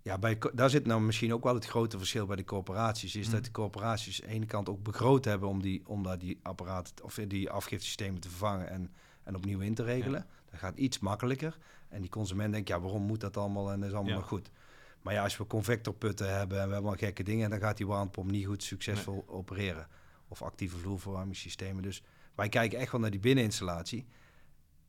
S2: Ja, bij, daar zit nou misschien ook wel het grote verschil bij de corporaties. Is dat hmm. de corporaties aan de ene kant ook begroot hebben om, die, om daar die apparaten of die afgiftesystemen te vervangen en, en opnieuw in te regelen. Dat gaat iets makkelijker. En die consument denkt, ja, waarom moet dat allemaal en dat is allemaal ja. goed. Maar ja, als we convectorputten hebben en we hebben gekke dingen, dan gaat die warmtepomp niet goed succesvol opereren. Of actieve vloerverwarmingssystemen. Dus wij kijken echt wel naar die binneninstallatie.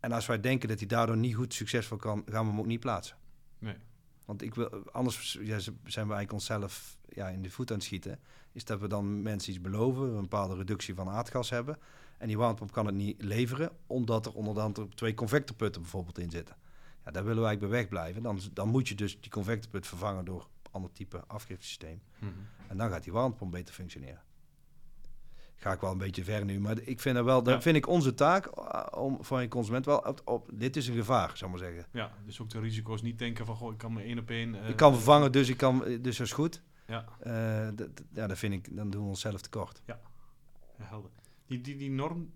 S2: En als wij denken dat die daardoor niet goed succesvol kan, gaan we hem ook niet plaatsen. Nee. Want ik wil, anders ja, zijn we eigenlijk onszelf ja, in de voet aan het schieten. Is dat we dan mensen iets beloven, een bepaalde reductie van aardgas hebben. En die warmtepomp kan het niet leveren, omdat er onder andere twee convectorputten bijvoorbeeld in zitten. Ja, daar willen wij bij weg blijven. Dan, dan moet je dus die convectorput vervangen door een ander type afgiftesysteem. Mm En dan gaat die warmtepomp beter functioneren. Ga ik wel een beetje ver nu, maar ik vind dat wel, dat vind ik onze taak eh, om voor een consument wel op, dit is een gevaar, zou maar zeggen.
S1: Ja, dus ook de risico's niet denken van goh, ik kan me één op één. Uh,
S2: ik kan vervangen, dus ik kan, dus dat is goed. Ja. Uh, ja, dat vind ik, dan doen we onszelf tekort.
S1: Ja, ja helder. Die, die, die norm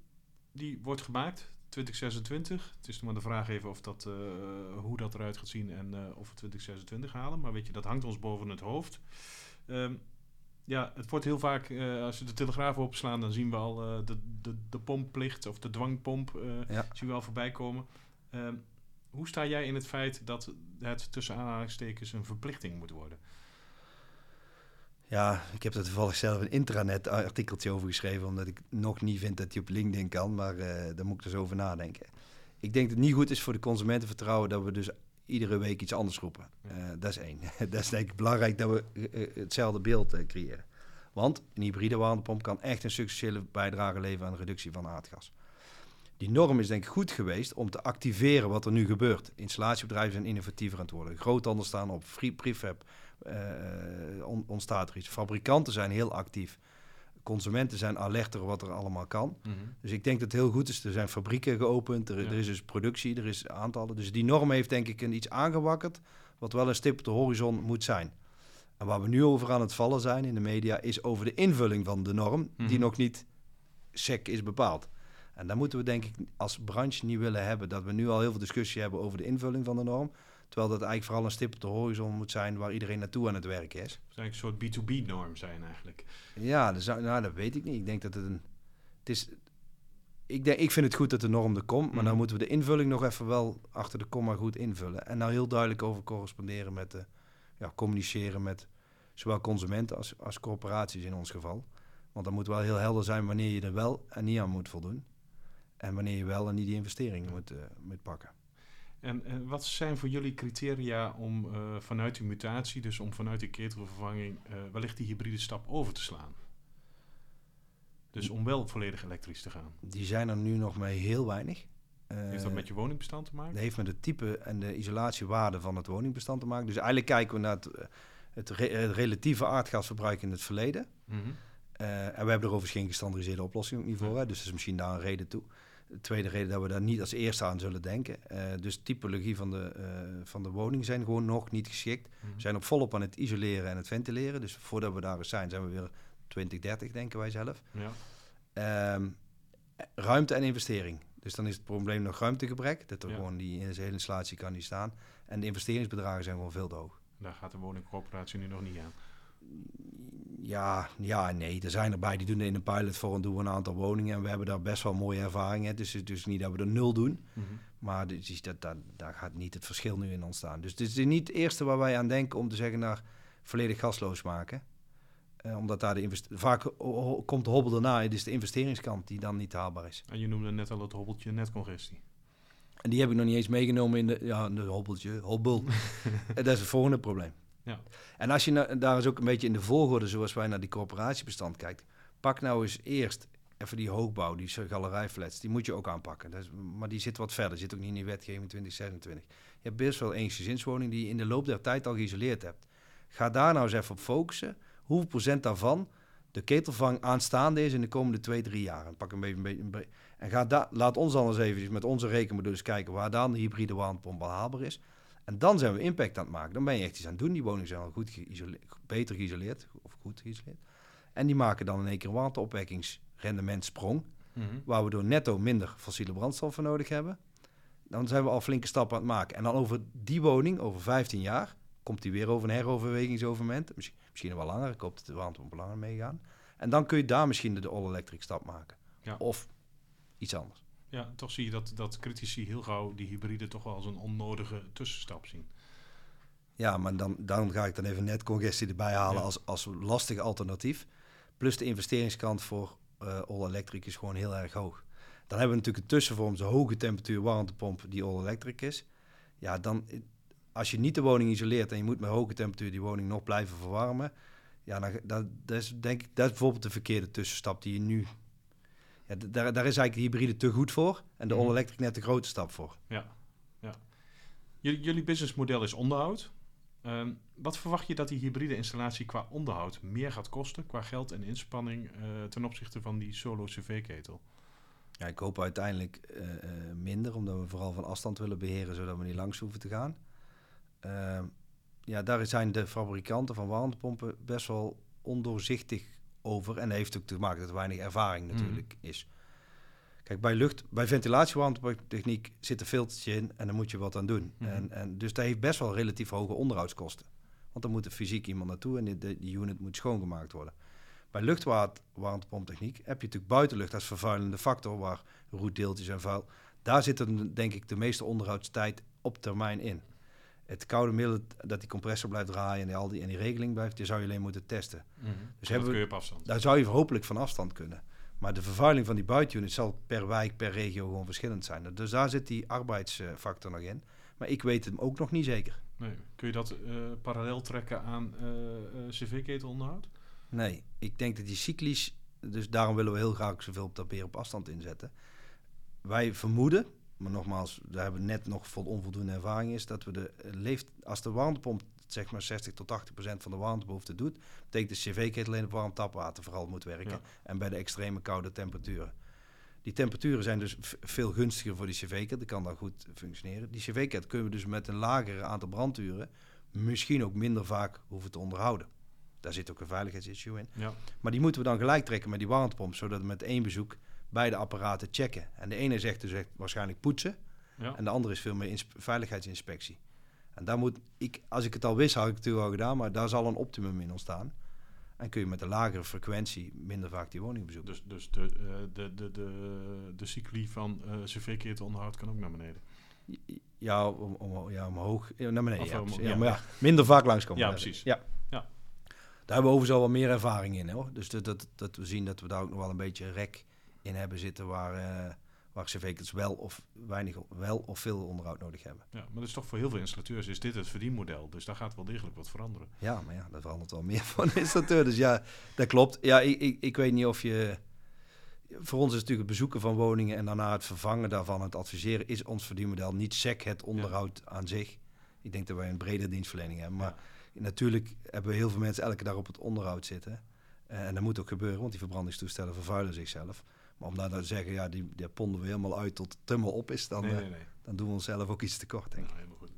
S1: die wordt gemaakt, 2026. Het is nog maar de vraag even of dat, uh, hoe dat eruit gaat zien en uh, of we 2026 halen. Maar weet je, dat hangt ons boven het hoofd. Um, ja, het wordt heel vaak, uh, als we de telegraaf opslaan, dan zien we al de, de, de pompplicht of de dwangpomp ja. zien we al voorbij komen. Um, hoe sta jij in het feit dat het tussen aanhalingstekens een verplichting moet worden?
S2: Ja, ik heb er toevallig zelf een intranet artikeltje over geschreven, omdat ik nog niet vind dat hij op LinkedIn kan, maar uh, daar moet ik dus over nadenken. Ik denk dat het niet goed is voor de consumentenvertrouwen dat we dus iedere week iets anders roepen. Uh, dat is één. dat is denk ik belangrijk dat we uh, hetzelfde beeld creëren. Want een hybride warmtepomp kan echt een substantiële bijdrage leveren aan de reductie van aardgas. Die norm is denk ik goed geweest om te activeren wat er nu gebeurt. Installatiebedrijven zijn innovatiever aan het worden. Groothandels staan op free prefab uh, ontstaat er iets. Fabrikanten zijn heel actief. Consumenten zijn alerter wat er allemaal kan. Mhm. Dus ik denk dat het heel goed is. Er zijn fabrieken geopend, er, er, is dus productie, er is aantallen. Dus die norm heeft denk ik een iets aangewakkerd, wat wel een stip op de horizon moet zijn. En waar we nu over aan het vallen zijn in de media, is over de invulling van de norm, die mhm. nog niet sec is bepaald. En daar moeten we denk ik als branche niet willen hebben. Dat we nu al heel veel discussie hebben over de invulling van de norm. Terwijl dat eigenlijk vooral een stip op de horizon moet zijn waar iedereen naartoe aan het werken is. Het
S1: zou een soort B2B-norm zijn eigenlijk.
S2: Ja, dat, zou, nou, dat weet ik niet. Ik denk dat het een... Het is, ik, denk, ik vind het goed dat de norm er komt, maar mm. dan moeten we de invulling nog even wel achter de komma goed invullen. En nou heel duidelijk over corresponderen met de... Ja, communiceren met Zowel consumenten als, als corporaties in ons geval. Want dan moet wel heel helder zijn wanneer je er wel en niet aan moet voldoen. En wanneer je wel en niet die investeringen moet, uh, moet pakken.
S1: En, en, wat zijn voor jullie criteria om uh, vanuit die mutatie, dus om vanuit die ketelvervanging, uh, wellicht die hybride stap over te slaan? Dus om wel volledig elektrisch te gaan.
S2: Die zijn er nu nog maar heel weinig.
S1: Heeft dat met je woningbestand te maken?
S2: Dat heeft met het type en de isolatiewaarde van het woningbestand te maken. Dus eigenlijk kijken we naar het, het, re het relatieve aardgasverbruik in het verleden. Mm -hmm. uh, en we hebben er overigens geen gestandardiseerde oplossing ook niet voor. Hè? Dus dat is misschien daar een reden toe. De tweede reden dat we daar niet als eerste aan zullen denken. Uh, dus typologie van de, uh, van de woning zijn gewoon nog niet geschikt. Mm -hmm. We zijn op volop aan het isoleren en het ventileren. Dus voordat we daar eens zijn, zijn we weer 2030, denken wij zelf. Ja. Um, ruimte en investering. Dus dan is het probleem nog ruimtegebrek. Dat er ja. gewoon die hele installatie kan niet staan. En de investeringsbedragen zijn gewoon veel te hoog.
S1: Daar gaat de woningcorporatie nu nog niet aan.
S2: Ja, ja, nee. Er zijn erbij die doen in een pilot voor een doen we een aantal woningen. En we hebben daar best wel mooie ervaringen. Dus het is dus niet dat we er nul doen. Mm -hmm. Maar dus dat, dat, daar gaat niet het verschil nu in ontstaan. Dus het is niet het eerste waar wij aan denken om te zeggen naar volledig gasloos maken. Uh, omdat daar de investering... Vaak komt de hobbel daarna. Het is de investeringskant die dan niet haalbaar is.
S1: En je noemde net al het hobbeltje netcongestie.
S2: En die heb ik nog niet eens meegenomen in de, ja, de hobbeltje, hobbel. dat is het volgende probleem. Ja. En als je na, daar eens ook een beetje in de volgorde, zoals wij naar die corporatiebestand kijkt, pak nou eens eerst even die hoogbouw, die galerijflats, die moet je ook aanpakken. Dat is, maar die zit wat verder, zit ook niet in die wetgeving 2026. Je hebt best wel eensgezinswoning die je in de loop der tijd al geïsoleerd hebt. Ga daar nou eens even op focussen. Hoeveel procent daarvan de ketelvang aanstaande is in de komende twee, drie jaar? En pak een beetje, een beetje en ga laat ons dan eens even met onze rekenmodus kijken waar dan de hybride warmtepomp behaalbaar is. En dan zijn we impact aan het maken. Dan ben je echt iets aan het doen. Die woningen zijn al goed geïsoleerd, beter geïsoleerd, of goed geïsoleerd. En die maken dan in één keer een warmteopwekkingsrendementsprong, mm -hmm. waar we door netto minder fossiele brandstoffen nodig hebben. Dan zijn we al flinke stappen aan het maken. En dan over die woning, over 15 jaar, komt die weer over een heroverwegingsoverment. Misschien, misschien wel langer, ik hoop dat de warmtepomp langer meegaan. En dan kun je daar misschien de all-electric stap maken. Ja. Of iets anders.
S1: Ja, toch zie je dat, dat critici heel gauw die hybride toch wel als een onnodige tussenstap zien.
S2: Ja, maar dan, dan ga ik dan even net congestie erbij halen ja. als, als lastig alternatief. Plus de investeringskant voor uh, all-electric is gewoon heel erg hoog. Dan hebben we natuurlijk een tussenvorm, zo'n hoge temperatuur warmtepomp die all-electric is. Ja, dan als je niet de woning isoleert en je moet met hoge temperatuur die woning nog blijven verwarmen. Ja, dan, dat, dat is denk ik, dat is bijvoorbeeld de verkeerde tussenstap die je nu ja, daar, daar is eigenlijk de hybride te goed voor. En de mm. all-electric net de grote stap voor.
S1: Ja, ja. jullie businessmodel is onderhoud. Um, wat verwacht je dat die hybride installatie qua onderhoud meer gaat kosten, qua geld en inspanning, uh, ten opzichte van die solo CV-ketel?
S2: Ja, ik hoop uiteindelijk uh, uh, minder, omdat we vooral van afstand willen beheren, zodat we niet langs hoeven te gaan. Ehm, ja, daar zijn de fabrikanten van warmtepompen best wel ondoorzichtig over. En dat heeft ook te maken dat er weinig ervaring natuurlijk mm. is. Kijk, bij lucht, bij ventilatiewarmtepomптechniek zit een filtertje in en daar moet je wat aan doen. Mm. En, en, dus dat heeft best wel relatief hoge onderhoudskosten. Want dan moet er fysiek iemand naartoe en de, die unit moet schoongemaakt worden. Bij luchtwarmtepomptechniek heb je natuurlijk buitenlucht als vervuilende factor, waar roetdeeltjes en vuil. Daar zit er denk ik de meeste onderhoudstijd op termijn in het koude middel dat die compressor blijft draaien en die, al die, en die regeling blijft, die zou je alleen moeten testen.
S1: Mm -hmm. Dus hebben we, kun je op afstand.
S2: Daar zou je hopelijk van afstand kunnen. Maar de vervuiling van die buitenunit zal per wijk, per regio gewoon verschillend zijn. Dus daar zit die arbeidsfactor nog in. Maar ik weet het ook nog niet zeker.
S1: Nee. Kun je dat uh, parallel trekken aan uh, uh, cv-ketelonderhoud?
S2: Nee, ik denk dat die cyclisch... Dus daarom willen we heel graag zoveel op dat op afstand inzetten. Wij vermoeden, maar nogmaals, daar hebben we net nog vol onvoldoende ervaring is, dat we de leeft, als de warmtepomp zeg maar 60 tot 80 procent van de warmtebehoefte doet, betekent de cv-ketel alleen op warm tapwater vooral moet werken. Ja. En bij de extreme koude temperaturen. Die temperaturen zijn dus veel gunstiger voor die cv-ketel, die kan dan goed functioneren. Die cv-ketel kunnen we dus met een lager aantal branduren misschien ook minder vaak hoeven te onderhouden. Daar zit ook een veiligheidsissue in. Ja. Maar die moeten we dan gelijk trekken met die warmtepomp, zodat we met één bezoek beide apparaten checken. En de ene zegt dus echt waarschijnlijk poetsen. Ja. En de andere is veel meer veiligheidsinspectie. En daar moet ik, als ik het al wist, had ik het natuurlijk al gedaan, maar daar zal een optimum in ontstaan. En kun je met een lagere frequentie minder vaak die woning bezoeken.
S1: Dus, dus de, uh, de, de, de, de cycli van uh, cv-ketel onderhoud kan ook naar beneden?
S2: Ja, om, om, ja omhoog. Ja, naar beneden. Ja, om, ja, ja, maar ja, minder vaak langskomen.
S1: Ja, precies. Ja. ja.
S2: Daar hebben we overigens al wat meer ervaring in. Hoor. Dus dat, dat, dat we zien dat we daar ook nog wel een beetje rek in hebben zitten waar, uh, waar cv wel of weinig wel of veel onderhoud nodig hebben.
S1: Ja, maar dat is toch voor heel veel installateurs is dit het verdienmodel. Dus daar gaat wel degelijk wat veranderen.
S2: Ja, maar ja, dat verandert wel meer van een installateur. Dus ja, dat klopt. Ja, ik, ik, ik weet niet of je... Voor ons is natuurlijk het bezoeken van woningen en daarna het vervangen daarvan, het adviseren, is ons verdienmodel niet sec het onderhoud aan zich. Ik denk dat wij een brede dienstverlening hebben. Maar natuurlijk hebben we heel veel mensen elke dag op het onderhoud zitten. Uh, en dat moet ook gebeuren, want die verbrandingstoestellen vervuilen zichzelf. Maar om daar nou te zeggen, ja, die, die ponden we helemaal uit tot het helemaal op is, dan, nee, nee, nee. dan doen we onszelf ook iets tekort, denk ik. Nou, helemaal goed.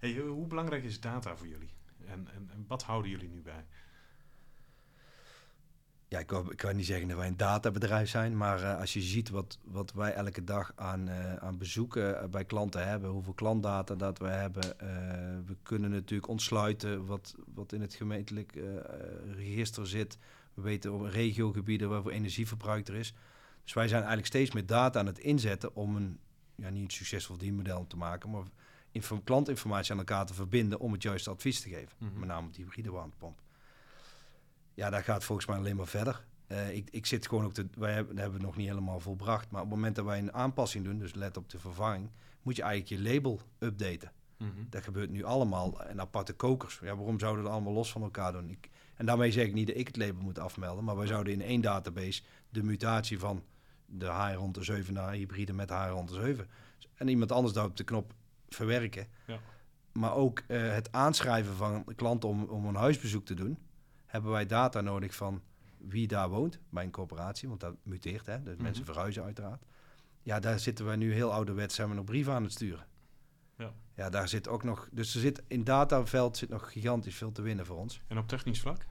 S1: Hey, hoe belangrijk is data voor jullie? En, en, en wat houden jullie nu bij?
S2: ja, ik kan, ik kan niet zeggen dat wij een databedrijf zijn, maar uh, als je ziet wat, wat wij elke dag aan, uh, aan bezoeken bij klanten hebben, hoeveel klantdata dat we hebben, we kunnen natuurlijk ontsluiten wat, wat in het gemeentelijk register zit. We weten op regiogebieden waarvoor energieverbruik er is. Dus wij zijn eigenlijk steeds meer data aan het inzetten om een, ja, niet een succesvol dienmodel te maken, maar klantinformatie aan elkaar te verbinden om het juiste advies te geven. Mm -hmm. Met name die hybride warmtepomp ja, dat gaat volgens mij alleen maar verder. Uh, ik, ik zit gewoon ook te, wij hebben, dat hebben we nog niet helemaal volbracht. Maar op het moment dat wij een aanpassing doen, dus let op de vervanging, moet je eigenlijk je label updaten. Mm -hmm. Dat gebeurt nu allemaal in aparte kokers. Ja, waarom zouden we dat allemaal los van elkaar doen? Ik, en daarmee zeg ik niet dat ik het label moet afmelden, maar wij zouden in één database de mutatie van de HR107 naar hybride met HR107. En iemand anders daar op de knop verwerken. Ja. Maar ook uh, het aanschrijven van klanten om, om een huisbezoek te doen hebben wij data nodig van wie daar woont bij een corporatie, want dat muteert, hè? Dus mensen mhm. verhuizen uiteraard. Ja, daar zitten wij nu heel ouderwets, zijn we nog brieven aan het sturen. Ja. ja, daar zit ook nog, dus er zit in dataveld zit nog gigantisch veel te winnen voor ons.
S1: En op technisch vlak?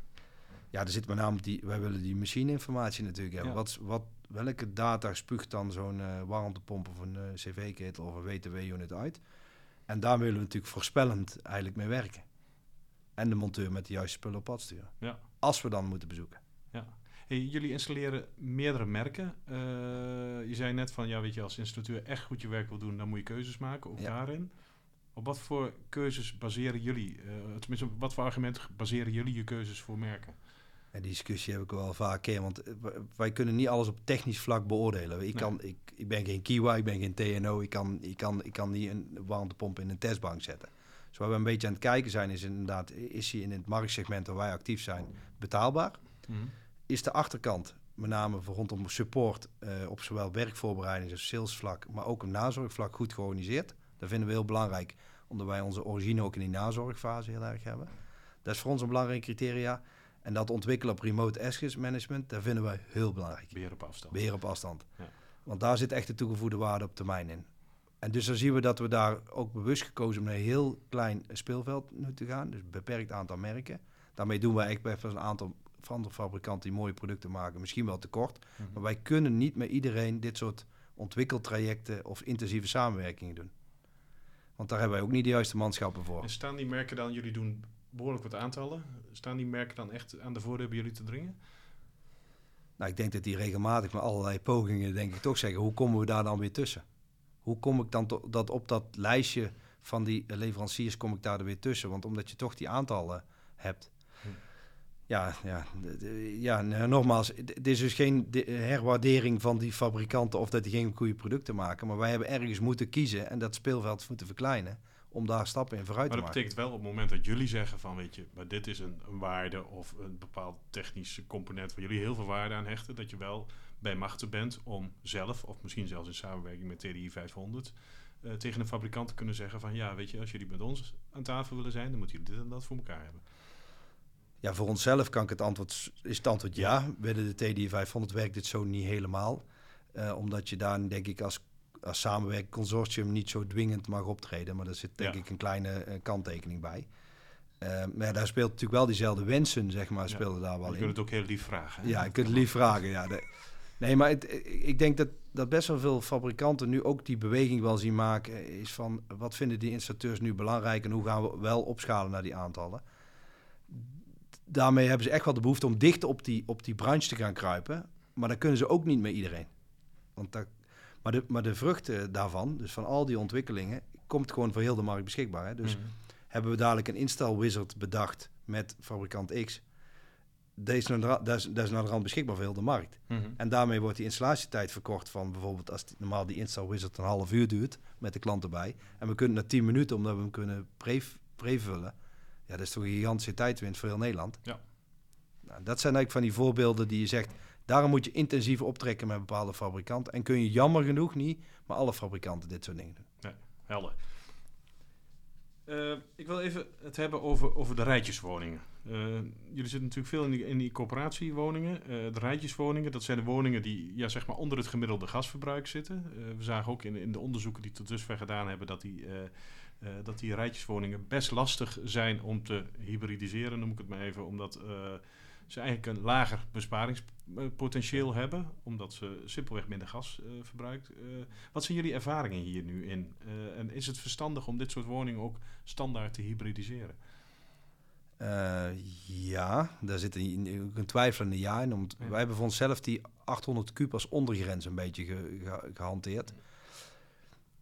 S2: Ja, er zit met name die, wij willen die machineinformatie natuurlijk hebben. Wat, wat, welke data spuugt dan zo'n uh, warmtepomp of een uh, cv-ketel of een WTW-unit uit? En daar willen we natuurlijk voorspellend eigenlijk mee werken en de monteur met de juiste spullen op pad sturen. Ja. Als we dan moeten bezoeken.
S1: Hey, jullie installeren meerdere merken. Uh, je zei net van, ja, weet je, als installateur echt goed je werk wil doen, dan moet je keuzes maken, ook daarin. Op wat voor keuzes baseren jullie, uh, tenminste, op wat voor argumenten baseren jullie je keuzes voor merken?
S2: En die discussie heb ik wel vaak keer, want eh, wij kunnen niet alles op technisch vlak beoordelen. Ik, kan, ik, ik ben geen Kiwa, ik ben geen TNO, ik kan, ik kan, ik kan niet een warmtepomp in een testbank zetten. Dus waar we een beetje aan het kijken zijn, is inderdaad, is hij in het marktsegment waar wij actief zijn betaalbaar? Mhm. Is de achterkant, met name rondom support uh, op zowel werkvoorbereiding als salesvlak, maar ook op nazorgvlak goed georganiseerd? Dat vinden we heel belangrijk, omdat wij onze origine ook in die nazorgfase heel erg hebben. Dat is voor ons een belangrijk criteria. En dat ontwikkelen op remote access management, dat vinden wij heel belangrijk.
S1: Beheer op afstand.
S2: Beheer op afstand. Ja. Want daar zit echt de toegevoegde waarde op termijn in. En dus dan zien we dat we daar ook bewust gekozen om naar een heel klein speelveld nu te gaan. Dus een beperkt aantal merken. Daarmee doen wij eigenlijk bij een aantal van de fabrikanten die mooie producten maken, misschien wel tekort. Mhm. Maar wij kunnen niet met iedereen dit soort ontwikkeltrajecten of intensieve samenwerkingen doen. Want daar hebben wij ook niet de juiste manschappen voor.
S1: En staan die merken dan, jullie doen behoorlijk wat aantallen, staan die merken dan echt aan de voordeur bij jullie te dringen?
S2: Nou, ik denk dat die regelmatig met allerlei pogingen, denk ik toch zeggen, hoe komen we daar dan weer tussen? hoe kom ik dan dat op dat lijstje van die leveranciers kom ik daar er weer tussen? Want omdat je toch die aantallen hebt. Ja, ja, ja, nogmaals, het is dus geen herwaardering van die fabrikanten of dat die geen goede producten maken. Maar wij hebben ergens moeten kiezen en dat speelveld moeten verkleinen om daar stappen in vooruit
S1: te
S2: maken.
S1: Maar dat betekent wel op het moment dat jullie zeggen van weet je, maar dit is een, een waarde of een bepaald technische component waar jullie heel veel waarde aan hechten, dat je wel bij machten bent om zelf, of misschien zelfs in samenwerking met TDI 500, uh, tegen een fabrikant te kunnen zeggen van ja, weet je, als jullie met ons aan tafel willen zijn, dan moeten jullie dit en dat voor elkaar hebben.
S2: Ja, voor onszelf kan ik het antwoord, is het antwoord ja. Binnen de TDI 500 werkt dit zo niet helemaal. Uh, omdat je daar denk ik als, als samenwerking consortium niet zo dwingend mag optreden. Maar daar zit denk ik een kleine uh, kanttekening bij. Uh, maar daar speelt natuurlijk wel diezelfde wensen, zeg maar, ja. daar wel je in.
S1: Je kunt het ook heel lief vragen.
S2: Hè? Ja, je kunt het lief vragen, ja. De, Nee, maar het, ik denk dat, dat best wel veel fabrikanten nu ook die beweging wel zien maken. Is van wat vinden die installateurs nu belangrijk en hoe gaan we wel opschalen naar die aantallen. Daarmee hebben ze echt wel de behoefte om dicht op die, op die branche te gaan kruipen. Maar dat kunnen ze ook niet met iedereen. Want dat, maar, de, maar de vruchten daarvan, dus van al die ontwikkelingen, komt gewoon voor heel de markt beschikbaar. Hè? Dus mhm. hebben we dadelijk een install wizard bedacht met fabrikant X deze, dat is, naar de rand beschikbaar voor heel de markt.
S1: Mhm.
S2: En daarmee wordt die installatietijd verkort van bijvoorbeeld als die, normaal die install wizard een half uur duurt met de klant erbij. En we kunnen na 10 minuten omdat we hem kunnen pre- prevullen. Ja, dat is toch een gigantische tijdwinst voor heel Nederland.
S1: Ja.
S2: Nou, dat zijn eigenlijk van die voorbeelden die je zegt, daarom moet je intensief optrekken met bepaalde fabrikanten. En kun je jammer genoeg niet, maar alle fabrikanten dit soort dingen doen.
S1: Helder. Eh, ik wil even het hebben over, over de rijtjeswoningen. Eh, jullie zitten natuurlijk veel in die, in die coöperatiewoningen. Eh, de rijtjeswoningen, dat zijn de woningen die ja, zeg maar onder het gemiddelde gasverbruik zitten. We zagen ook in, in de onderzoeken die tot dusver gedaan hebben dat die, eh, eh, dat die rijtjeswoningen best lastig zijn om te hybridiseren, noem ik het maar even. Omdat eh, ze eigenlijk een lager besparingspotentieel hebben, omdat ze simpelweg minder gas eh, verbruikt. Eh, wat zijn jullie ervaringen hier nu in? Eh, en is het verstandig om dit soort woningen ook standaard te hybridiseren?
S2: Eh, ja, daar zit een, een twijfelende ja in.
S1: Ja.
S2: Wij hebben voor onszelf die 800 kub als ondergrens een beetje ge- ge- gehanteerd.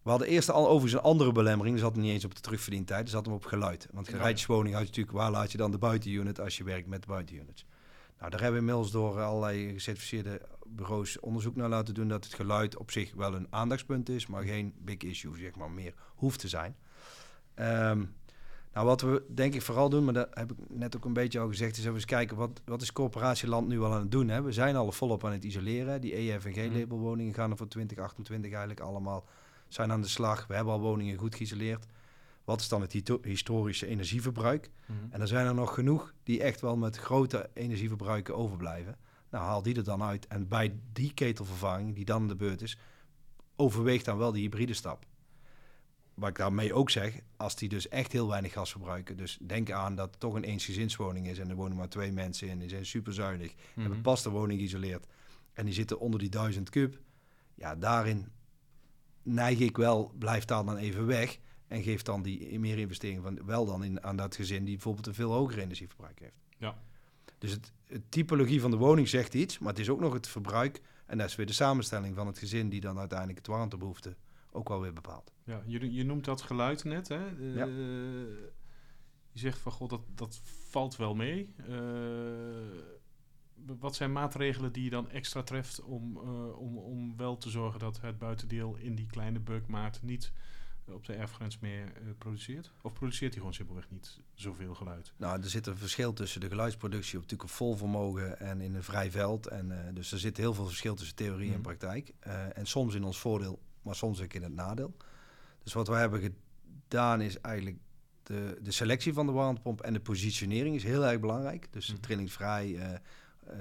S2: We hadden eerst al overigens een andere belemmering. Die zat niet eens op de terugverdientijd. Die zat hem op geluid. Want rijtjeswoning had je natuurlijk... Waar laat je dan de buitenunit als je werkt met buitenunits? Nou, daar hebben we inmiddels door allerlei gecertificeerde bureaus onderzoek naar laten doen... dat het geluid op zich wel een aandachtspunt is... maar geen big issue, zeg maar, meer hoeft te zijn. Ehm, nou, wat we denk ik vooral doen, maar dat heb ik net ook een beetje al gezegd, is even eens kijken wat, wat is coöperatieland nu al aan het doen. Hè? We zijn al volop aan het isoleren. Die E EF-en-G-labelwoningen gaan er voor 2028 eigenlijk allemaal zijn aan de slag. We hebben al woningen goed geïsoleerd. Wat is dan het historische energieverbruik? En er zijn er nog genoeg die echt wel met grote energieverbruiken overblijven. Nou, haal die er dan uit. En bij die ketelvervanging, die dan de beurt is, overweegt dan wel die hybride stap. Wat ik daarmee ook zeg, als die dus echt heel weinig gas verbruiken. Dus denk aan dat het toch een eensgezinswoning is en er wonen maar twee mensen in. Die zijn super zuinig.
S1: Mhm.
S2: Hebben pas de woning geïsoleerd. En die zitten onder die 1000 kub. Ja, daarin neig ik wel, blijf daar dan even weg. En geef dan die meer investering van wel dan in, aan dat gezin die bijvoorbeeld een veel hoger energieverbruik heeft.
S1: Ja.
S2: Dus het, het typologie van de woning zegt iets, maar het is ook nog het verbruik. En dat is weer de samenstelling van het gezin die dan uiteindelijk het warmtebehoefte ook wel weer bepaalt.
S1: Ja, je, je noemt dat geluid net, hè? Eh,
S2: Ja.
S1: Je zegt van, god, dat, dat valt wel mee. Eh, wat zijn maatregelen die je dan extra treft om, eh, om, om wel te zorgen dat het buitendeel in die kleine beukmaat niet eh, op de erfgrens meer eh, produceert? Of produceert hij gewoon simpelweg niet zoveel geluid?
S2: Nou, er zit een verschil tussen de geluidsproductie op natuurlijk op vol vermogen en in een vrij veld. En, dus er zit heel veel verschil tussen theorie en
S1: Mhm.
S2: praktijk. En soms in ons voordeel, maar soms ook in het nadeel. Dus wat wij hebben gedaan is eigenlijk de, de selectie van de warmtepomp en de positionering is heel erg belangrijk. Dus
S1: Mhm.
S2: trillingsvrij. Eh,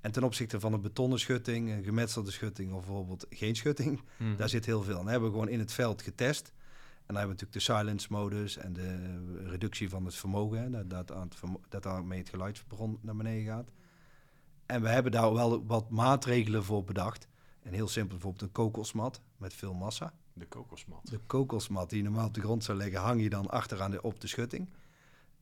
S2: en ten opzichte van een betonnen schutting, een gemetselde schutting of bijvoorbeeld geen schutting, daar zit heel veel. En dat hebben we gewoon in het veld getest. En dan hebben we natuurlijk de silence modus en de reductie van het vermogen. Hè, dat, dat, aan het vermo- dat daarmee het geluidsbron naar beneden gaat. En we hebben daar wel wat maatregelen voor bedacht. En heel simpel bijvoorbeeld een kokosmat met veel massa.
S1: De kokosmat.
S2: De kokosmat die je normaal op de grond zou leggen, hang je dan achteraan de, op de schutting.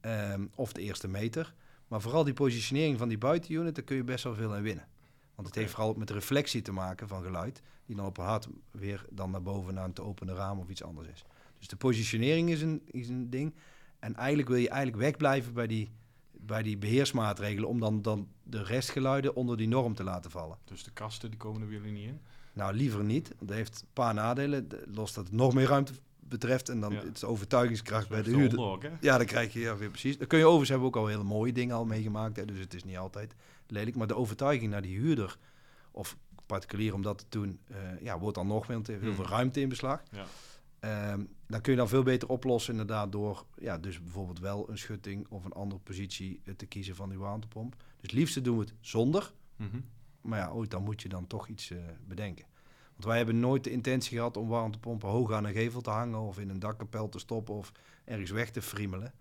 S2: Ehm, of de eerste meter. Maar vooral die positionering van die buitenunit, daar kun je best wel veel aan winnen. Want het heeft vooral ook met reflectie te maken van geluid. Die dan op een hard weer dan naar boven naar een te openen raam of iets anders is. Dus de positionering is een, is een ding. En eigenlijk wil je eigenlijk wegblijven bij die, bij die beheersmaatregelen. Om dan, dan de restgeluiden onder die norm te laten vallen.
S1: Dus de kasten, die komen er weer niet in?
S2: Nou, liever niet. Dat heeft een paar nadelen. De- Los dat het nog meer ruimte betreft. En dan
S1: Ja.
S2: het is overtuigingskracht bij de huurder.
S1: ook?
S2: Ja, dan krijg je ja, weer precies. Dan kun je overigens hebben ook al hele mooie dingen al meegemaakt. Hè, dus het is niet altijd lelijk. Maar de overtuiging naar die huurder of particulier om dat te doen, eh, ja, wordt dan nog meer. Want heel
S1: Hmm.
S2: veel ruimte in beslag.
S1: Ja.
S2: Ehm, dan kun je dan veel beter oplossen inderdaad door, ja, dus bijvoorbeeld wel een schutting of een andere positie eh, te kiezen van die warmtepomp. Dus het liefste doen we het zonder.
S1: Mhm.
S2: Maar ja, ooit dan moet je dan toch iets eh, bedenken. Want wij hebben nooit de intentie gehad om warmtepompen hoog aan een gevel te hangen of in een dakkapel te stoppen of ergens weg te friemelen.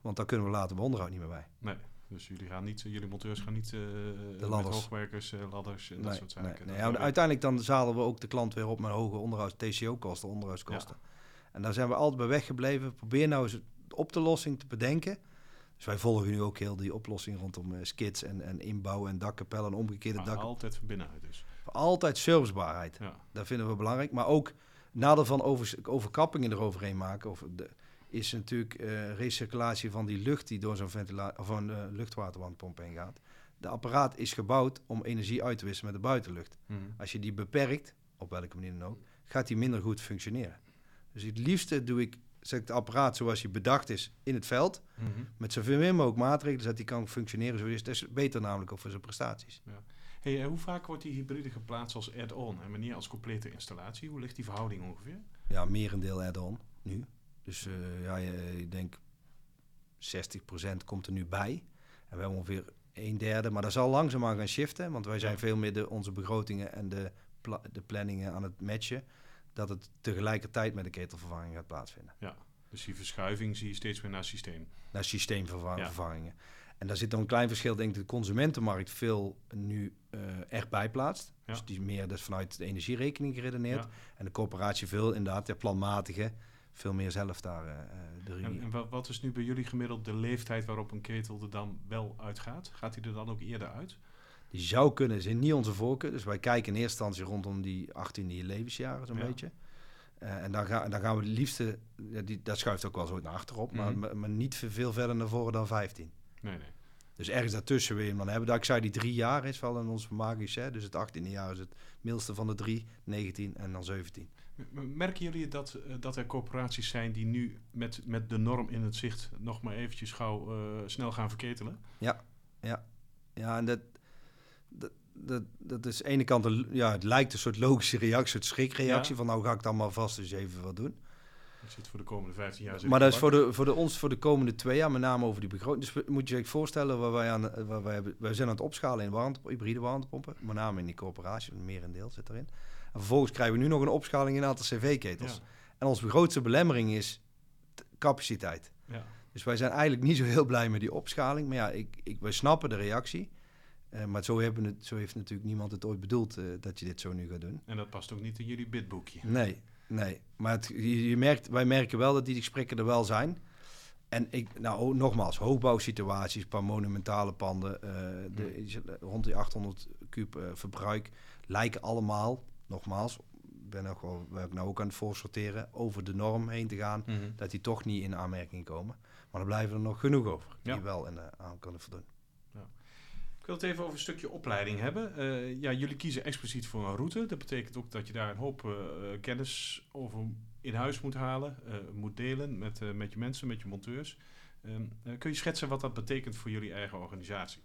S2: Want dan kunnen we later bij onderhoud niet meer bij.
S1: Nee, dus jullie, gaan niet, jullie monteurs gaan niet eh met
S2: ladders.
S1: hoogwerkers, eh, ladders en dat soort zaken.
S2: nee. Ja, uiteindelijk dan zadelen we ook de klant weer op met hoge onderhouds TCO-kosten, onderhoudskosten. En daar zijn we altijd bij weggebleven. Probeer nou eens de oplossing te bedenken. Dus wij volgen nu ook heel die oplossing rondom eh, skits en, en inbouw en dakkapellen en omgekeerde dakken.
S1: altijd van binnenuit dus.
S2: Altijd servicebaarheid.
S1: Ja.
S2: Dat vinden we belangrijk. Maar ook nadeel van over, overkappingen eroverheen maken. Of de, is natuurlijk eh, recirculatie van die lucht die door zo'n een eh, luchtwaterwandpomp heen gaat. De apparaat is gebouwd om energie uit te wisselen met de buitenlucht.
S1: Mhm.
S2: Als je die beperkt, op welke manier dan ook, gaat die minder goed functioneren. Dus het liefste doe ik zet ik het apparaat zoals hij bedacht is in het veld.
S1: Mhm.
S2: Met zoveel mogelijk maatregelen, zodat hij kan functioneren zoals hij is. Dat is beter namelijk ook voor zijn prestaties.
S1: Hey, eh, hoe vaak wordt die hybride geplaatst als add-on en wanneer als complete installatie? Hoe ligt die verhouding ongeveer?
S2: Ja, merendeel add-on nu. Dus eh, ja, je- ik denk 60% komt er nu bij. En we hebben ongeveer een derde, maar dat zal langzaamaan gaan shiften. Want wij zijn
S1: Ja.
S2: veel meer de, onze begrotingen en de, pla- de planningen aan het matchen. Dat het tegelijkertijd met de ketelvervanging gaat plaatsvinden.
S1: Dus die verschuiving zie je steeds meer naar systeem.
S2: naar systeemvervangingen.
S1: Ja.
S2: En daar zit dan een klein verschil, denk ik, de consumentenmarkt veel nu eh erbij plaatst.
S1: Ja.
S2: Dus die is meer dus vanuit de energierekening geredeneerd.
S1: Ja.
S2: En de corporatie veel inderdaad, ja, planmatige, veel meer zelf daar eh, eh, de regie.
S1: En, en wa- wat is nu bij jullie gemiddeld de leeftijd waarop een ketel er dan wel uitgaat? Gaat hij er dan ook eerder uit?
S2: Die zou kunnen, is niet onze voorkeur. Dus wij kijken in eerste instantie rondom die 18e levensjaren zo'n
S1: Ja.
S2: beetje. En dan, ga, dan gaan we het liefste, ja, die, dat schuift ook wel zo naar achterop,
S1: Mhm.
S2: maar, maar, maar niet veel verder naar voren dan 15.
S1: Nee, nee.
S2: Dus ergens daartussen wil je hem dan hebben. Dat ik zei, die drie jaar is wel in ons magisch. Hè? Dus het 18e jaar is het middelste van de drie, 19 en dan 17.
S1: M- m- Merken jullie dat, eh, dat er corporaties zijn die nu met, met de norm in het zicht nog maar eventjes gauw eh, snel gaan verketelen?
S2: Ja, en dat, dat, dat, dat is aan de ene kant, een, ja, het lijkt een soort logische reactie, een soort schrikreactie.
S1: Ja.
S2: Van nou ga ik dan maar vast eens even wat doen.
S1: Zit voor de komende 15 jaar.
S2: Maar dat is voor, de, voor de, ons voor de komende twee jaar, met name over die begroting. Dus moet je je voorstellen, waar wij, aan, waar wij, hebben, wij zijn aan het opschalen in warmte, hybride warmtepompen. Met name in die corporatie, een merendeel zit erin. En vervolgens krijgen we nu nog een opschaling in een aantal cv-ketels.
S1: Ja,
S2: En onze grootste belemmering is capaciteit.
S1: ja.
S2: Dus wij zijn eigenlijk niet zo heel blij met die opschaling. Maar ja, ik, ik, wij snappen de reactie. Eh, maar zo, hebben het, zo heeft natuurlijk niemand het ooit bedoeld eh, dat je dit zo nu gaat doen.
S1: En dat past ook niet in jullie bidboekje.
S2: Nee, nee. Maar het, je, je merkt, wij merken wel dat die gesprekken er wel zijn. En ik, nou, nogmaals, hoogbouwsituaties, een paar monumentale panden, eh, de, rond die 800 kub eh, verbruik, lijken allemaal, nogmaals, ben ook wel, ben ik nou ook aan het voorsorteren, over de norm heen te gaan, dat die toch niet in aanmerking komen. Maar er blijven er nog genoeg over,
S1: Ja.
S2: die wel in, eh, aan kunnen voldoen.
S1: Ik wil het even over een stukje opleiding hebben. Eh, ja, jullie kiezen expliciet voor een route. Dat betekent ook dat je daar een hoop eh, eh, kennis over in huis moet halen, moet delen met, met je mensen, met je monteurs. Ehm, eh, kun je schetsen wat dat betekent voor jullie eigen organisatie?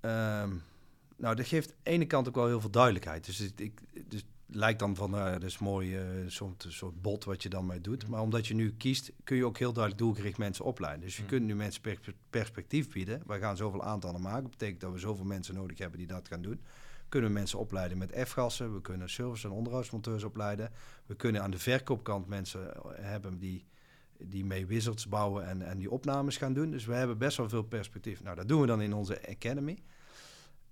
S2: Ehm, nou, dat geeft aan de ene kant ook wel heel veel duidelijkheid. Dus ik, dus lijkt dan van, nou, dat is mooi, eh zo'n soort bot wat je dan mee doet. Maar omdat je nu kiest, kun je ook heel duidelijk doelgericht mensen opleiden. Dus je
S1: Mhm.
S2: kunt nu mensen pers- perspectief bieden. Wij gaan zoveel aantallen maken. Dat betekent dat we zoveel mensen nodig hebben die dat gaan doen. Kunnen we mensen opleiden met F-gassen. We kunnen service- en onderhoudsmonteurs opleiden. We kunnen aan de verkoopkant mensen eh, hebben die, die mee wizards bouwen en, en die opnames gaan doen. Dus we hebben best wel veel perspectief. Nou, dat doen we dan in onze academy.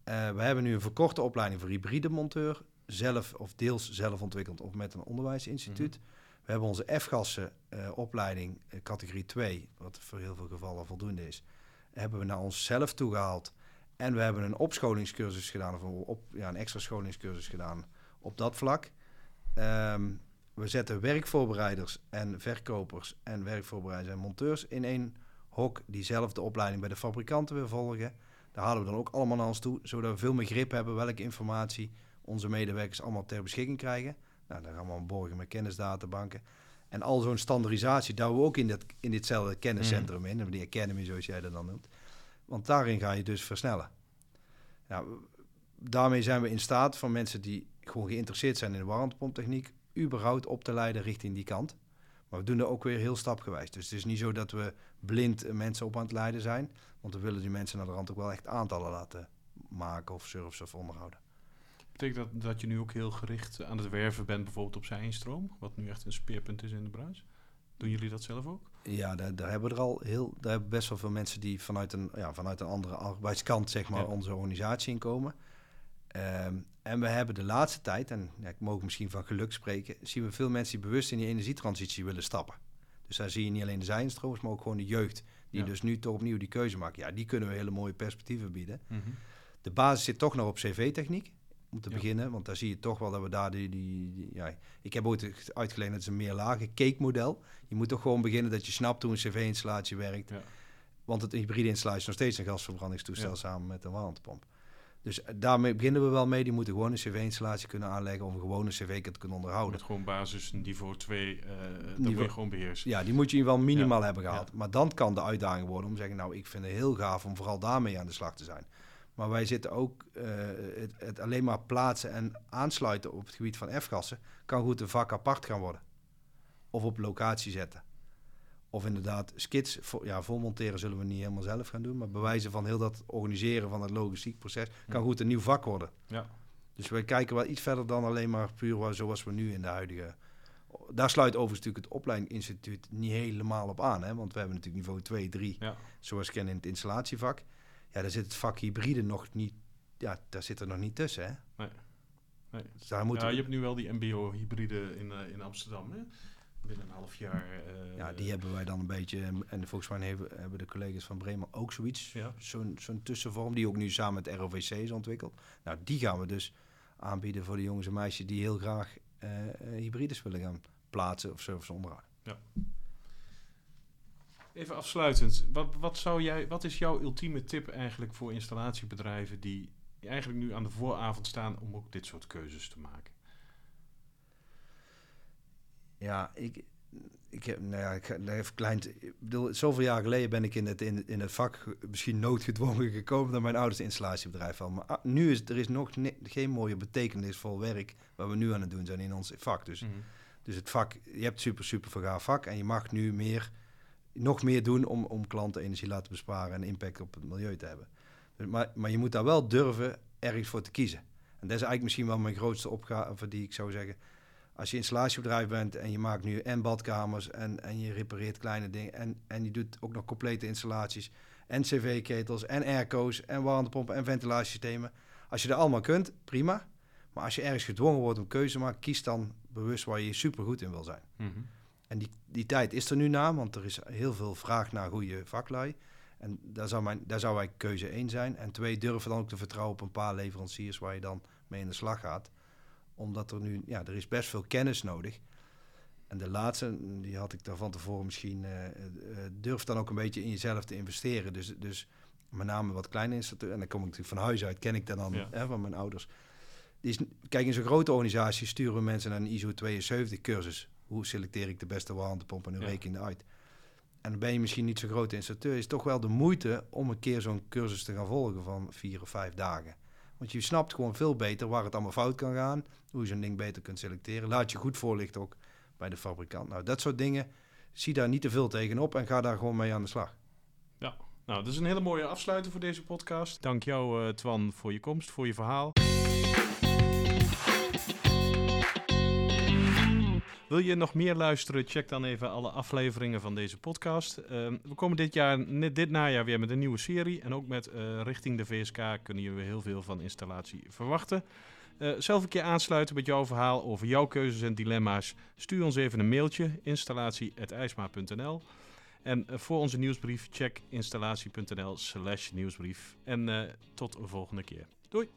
S2: Eh, we hebben nu een verkorte opleiding voor hybride monteur. Zelf of deels zelf ontwikkeld of met een onderwijsinstituut. We hebben onze F-gassen eh, opleiding eh, categorie 2, wat voor heel veel gevallen voldoende is. Hebben we naar onszelf toegehaald. En we hebben een opscholingscursus gedaan, of op, ja, een extra scholingscursus gedaan op dat vlak. Ehm, we zetten werkvoorbereiders en verkopers en werkvoorbereiders en monteurs in één hok die zelf de opleiding bij de fabrikanten weer volgen. Daar halen we dan ook allemaal naar ons toe, zodat we veel meer grip hebben welke informatie onze medewerkers allemaal ter beschikking krijgen. Nou, dan gaan we aan borgen met kennisdatabanken. En al zo'n standaardisatie douwen we ook in, dat, in ditzelfde kenniscentrum in, die academy zoals jij dat dan noemt. Want daarin ga je dus versnellen. Nou, daarmee zijn we in staat van mensen die gewoon geïnteresseerd zijn in de warmtepomptechniek, überhaupt op te leiden richting die kant. Maar we doen dat ook weer heel stapgewijs. Dus het is niet zo dat we blind mensen op aan het leiden zijn. Want we willen die mensen naar de rand ook wel echt aantallen laten maken of service of onderhouden.
S1: Betekent dat dat je nu ook heel gericht aan het werven bent, bijvoorbeeld op zijinstroom, wat nu echt een speerpunt is in de branche? Doen jullie dat zelf ook?
S2: Ja, daar, daar hebben we er al heel, daar hebben best wel veel mensen die vanuit een, ja, vanuit een andere arbeidskant, zeg maar,
S1: Ja.
S2: onze organisatie inkomen. Ehm, en we hebben de laatste tijd, en ja, ik mag misschien van geluk spreken, zien we veel mensen die bewust in die energietransitie willen stappen. Dus daar zie je niet alleen de zijinstromers, maar ook gewoon de jeugd, die
S1: Ja.
S2: dus nu toch opnieuw die keuze maken. Ja, die kunnen we hele mooie perspectieven bieden. De basis zit toch nog op cv-techniek. Om te
S1: Ja.
S2: beginnen, want daar zie je toch wel dat we daar die. die, die- ja, ik heb ooit uitgelegd dat is een meerlagen cake-model. Je moet toch gewoon beginnen dat je snapt hoe een cv-installatie werkt.
S1: Ja.
S2: Want het hybride installatie is nog steeds een gasverbrandingstoestel
S1: Ja.
S2: samen met een warmtepomp. Dus eh, daarmee beginnen we wel mee. Die moeten gewoon een cv-installatie kunnen aanleggen om gewoon een cv te kunnen onderhouden.
S1: Met gewoon basis niveau 2, eh dat moet
S2: Niveau-
S1: je gewoon beheersen.
S2: Ja, die moet je geval minimaal hebben gehaald. Maar dan kan de uitdaging worden om te zeggen, nou, ik vind het heel gaaf om vooral daarmee aan de slag te zijn. Maar wij zitten ook, eh, het, het alleen maar plaatsen en aansluiten op het gebied van F-gassen, kan goed een vak apart gaan worden. Of op locatie zetten. Of inderdaad, skits, vo- ja, volmonteren zullen we niet helemaal zelf gaan doen, maar bewijzen van heel dat organiseren van het logistiek proces kan
S1: Ja.
S2: goed een nieuw vak worden.
S1: Ja.
S2: Dus wij kijken wel iets verder dan alleen maar puur zoals we nu in de huidige. Daar sluit overigens natuurlijk het opleidingsinstituut niet helemaal op aan. Hè? Want we hebben natuurlijk niveau 2, 3,
S1: Ja.
S2: zoals ik ken in het installatievak. Ja, daar zit het vak hybride nog niet. Ja, daar zit er nog niet tussen. Hè?
S1: Nee. Nee.
S2: Dus daar moeten
S1: ja, je hebt nu wel die MBO-hybride in, eh, in Amsterdam. Hè? Binnen een half jaar. eh,
S2: ja, die hebben wij dan een beetje. En en volgens mij hebben, hebben de collega's van Bremen ook zoiets.
S1: Ja.
S2: Zo'n zo'n tussenvorm, die ook nu samen met ROVC is ontwikkeld. Nou, die gaan we dus aanbieden voor de jongens en meisjes die heel graag eh, hybrides willen gaan plaatsen of service onderhouden.
S1: Even afsluitend. Wat, wat, zou jij, wat is jouw ultieme tip eigenlijk voor installatiebedrijven die eigenlijk nu aan de vooravond staan om ook dit soort keuzes te maken?
S2: Ja, ik, ik heb, nou ja, ik even klein. Ik bedoel, zoveel jaar geleden ben ik in het, in, in het vak misschien noodgedwongen gekomen dat mijn ouders installatiebedrijf hadden. Maar ah, nu is er is nog geen mooie betekenisvol werk wat we nu aan het doen zijn in ons vak. Dus, dus het vak, je hebt super, super vergaaf vak en je mag nu meer, nog meer doen om, om klanten energie laten besparen en impact op het milieu te hebben. Dus, maar, maar je moet daar wel durven ergens voor te kiezen. En dat is eigenlijk misschien wel mijn grootste opgave die ik zou zeggen als je installatiebedrijf bent en je maakt nu en badkamers en, en je repareert kleine dingen en, en je doet ook nog complete installaties en cv-ketels en airco's en warmtepompen en ventilatiesystemen. Als je dat allemaal kunt, prima. Maar als je ergens gedwongen wordt om keuze te maken, kies dan bewust waar je super goed in wil zijn.
S1: Mhm.
S2: En die, die tijd is er nu na, want er is heel veel vraag naar goede vaklui. En daar zou, mijn, daar zou wij keuze één zijn. En twee, durven dan ook te vertrouwen op een paar leveranciers waar je dan mee in de slag gaat. Omdat er nu, ja, er is best veel kennis nodig. En de laatste, die had ik daar van tevoren misschien, eh, durf dan ook een beetje in jezelf te investeren. Dus, dus met name wat kleine installateurs, en dan kom ik natuurlijk van huis uit, ken ik dat dan
S1: Ja.
S2: hè, van mijn ouders. Die is, kijk, in zo'n grote organisatie sturen we mensen naar een ISO 72 cursus. Hoe selecteer ik de beste warmtepomp en hoe
S1: Ja.
S2: reken ik dat uit? En dan ben je misschien niet zo'n grote installateur. Is toch wel de moeite om een keer zo'n cursus te gaan volgen van vier of vijf dagen. Want je snapt gewoon veel beter waar het allemaal fout kan gaan. Hoe je zo'n ding beter kunt selecteren. Laat je goed voorlichten ook bij de fabrikant. Nou, dat soort dingen. Zie daar niet te veel tegenop en ga daar gewoon mee aan de slag.
S1: Nou, dat is een hele mooie afsluiter voor deze podcast. Dank jou, eh, Twan, voor je komst, voor je verhaal. Wil je nog meer luisteren? Check dan even alle afleveringen van deze podcast. Ehm, we komen dit jaar, dit najaar weer met een nieuwe serie. En ook met eh, richting de VSK kunnen jullie heel veel van installatie verwachten. Eh, zelf een keer aansluiten met jouw verhaal over jouw keuzes en dilemma's. Stuur ons even een mailtje, installatie.ijsma.nl. En eh, voor onze nieuwsbrief check installatie.nl slash nieuwsbrief. En tot een volgende keer. Doei!